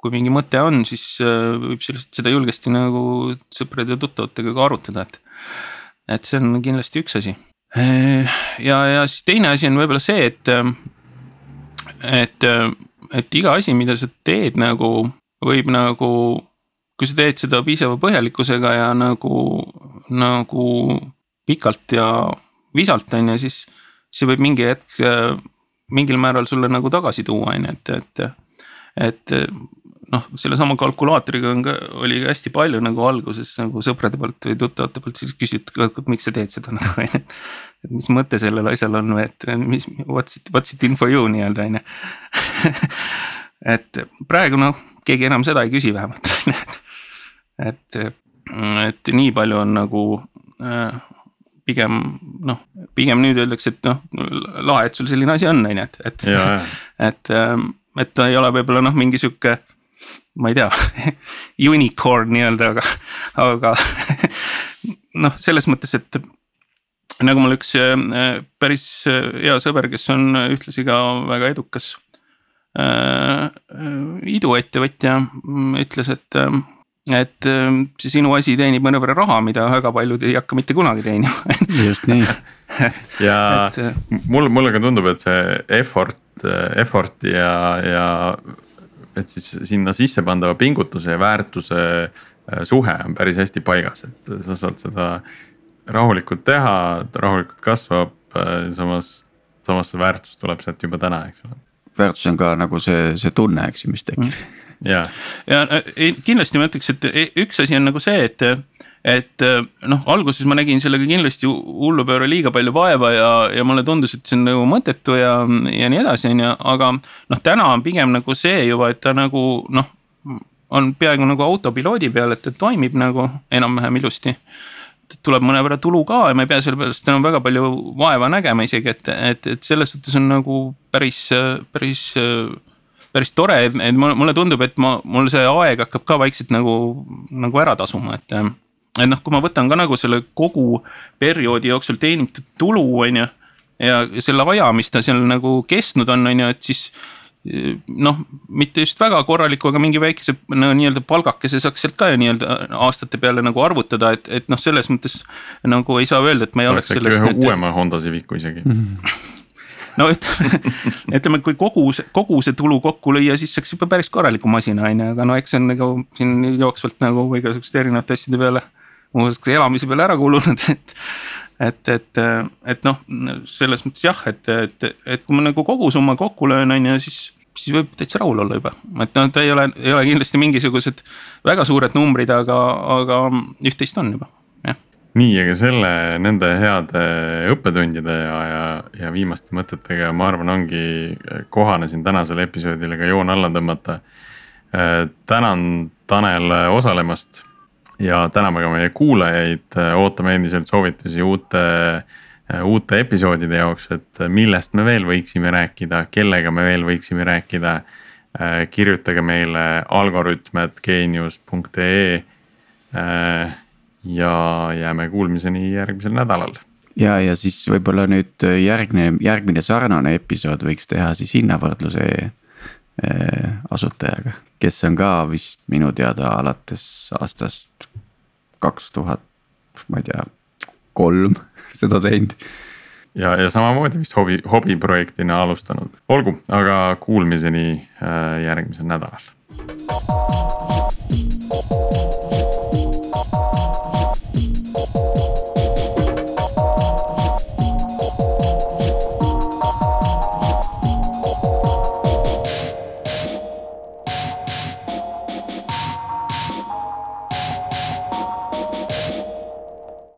kui mingi mõte on, siis äh, võib sellest, seda julgesti nagu sõprade ja tuttavatega ka arutada, et. et see on kindlasti üks asi. ja, ja siis teine asi on võib-olla see, et, et, et iga asi, mida sa teed nagu võib nagu, kui sa teed seda piisava põhjalikkusega ja nagu, nagu pikalt ja visalt on ju, siis see võib mingi hetk mingil määral sulle nagu tagasi tuua, on ju, et, et, et noh, sellesama kalkulaatoriga on ka, oli ka hästi palju nagu alguses nagu sõprade poolt või tuttavate poolt siis küsiti, miks sa teed seda nagu on ju. et mis mõte sellel asjal on või et mis, what's it, what's it in for you nii-öelda on ju. et praegu noh, keegi enam seda ei küsi vähemalt on ju, et, et nii palju on nagu äh, pigem noh, pigem nüüd öeldakse, et noh, lahe, et sul selline asi on, on ju, et, et. et, ähm, et ta ei ole võib-olla noh, mingi sihuke, ma ei tea unicorn nii-öelda, aga, aga noh, selles mõttes, et nagu mul üks äh, päris äh, hea sõber, kes on ühtlasi ka väga edukas äh, iduettevõtja, mm, ütles, et et see sinu asi teenib mõnevõrra raha, mida väga paljud ei hakka mitte kunagi teenima. Just nii. Ja et, mul, mulle ka tundub, et see effort, effort ja, ja et siis sinna sisse pandava pingutuse ja väärtuse suhe on päris hästi paigas, et sa saad seda rahulikult teha, ta rahulikult kasvab, äh, samas, samas see väärtus tuleb sealt juba täna, eks ole. väärtus on ka nagu see, see tunne, eks ju, mis tekib. Mm.. Ja, ja äh, kindlasti ma ütleks, et e, üks asi on nagu see, et et äh, noh, alguses ma nägin sellega kindlasti hullupööre liiga palju vaeva ja, ja mulle tundus, et see on nagu mõttetu ja, ja nii edasi, on ju, aga noh, täna on pigem nagu see juba, et ta nagu noh, on peaaegu nagu autopiloodi peal, et ta toimib nagu enam-vähem ilusti. Tuleb mõnevõrra tulu ka ja ma ei pea selle pärast enam väga palju vaeva nägema isegi, et, et, et selles suhtes on nagu päris, päris, päris tore, et mulle tundub, et ma, mul see aeg hakkab ka vaikselt nagu, nagu ära tasuma, et. et noh, kui ma võtan ka nagu selle kogu perioodi jooksul teenitud tulu, on ju. ja selle aja, mis ta seal nagu kestnud on, on ju, et siis noh, mitte just väga korraliku, aga mingi väikese no, nii-öelda palgakese saaks sealt ka ju nii-öelda aastate peale nagu arvutada, et, et noh, selles mõttes nagu ei saa öelda, et ma ei oleks sellest. ühe uuema Honda Civicu isegi no ütleme, ütleme, kui kogu kogu see tulu kokku lüüa, siis saaks juba päris korraliku masina on ju, aga no eks see on nagu siin jooksvalt nagu igasuguste erinevate asjade peale. muuseas ka elamise peale ära kulunud, et et, et, et noh, selles mõttes jah, et, et, et kui ma nagu kogusumma kokku löön, on ju, siis siis võib täitsa rahul olla juba, et noh, ta ei ole, ei ole kindlasti mingisugused väga suured numbrid, aga, aga üht-teist on juba. Nii, aga selle, nende heade õppetundide ja, ja, ja viimaste mõtetega, ma arvan, ongi kohane siin tänasele episoodile ka joon alla tõmmata. tänan Tanel osalemast ja täname ka meie kuulajaid, ootame endiselt soovitusi uute Äh, uute episoodide jaoks, et millest me veel võiksime rääkida, kellega me veel võiksime rääkida. Äh, kirjutage meile algorütm.geenius.ee. Äh, ja jääme kuulmiseni järgmisel nädalal. ja, ja siis võib-olla nüüd järgmine, järgmine sarnane episood võiks teha siis hinnavõrdluse asutajaga, kes on ka vist minu teada alates aastast kaks tuhat, ma ei tea kolm seda teinud. ja, ja samamoodi vist hobi, hobiprojektina alustanud, olgu, aga kuulmiseni äh, järgmisel nädalal.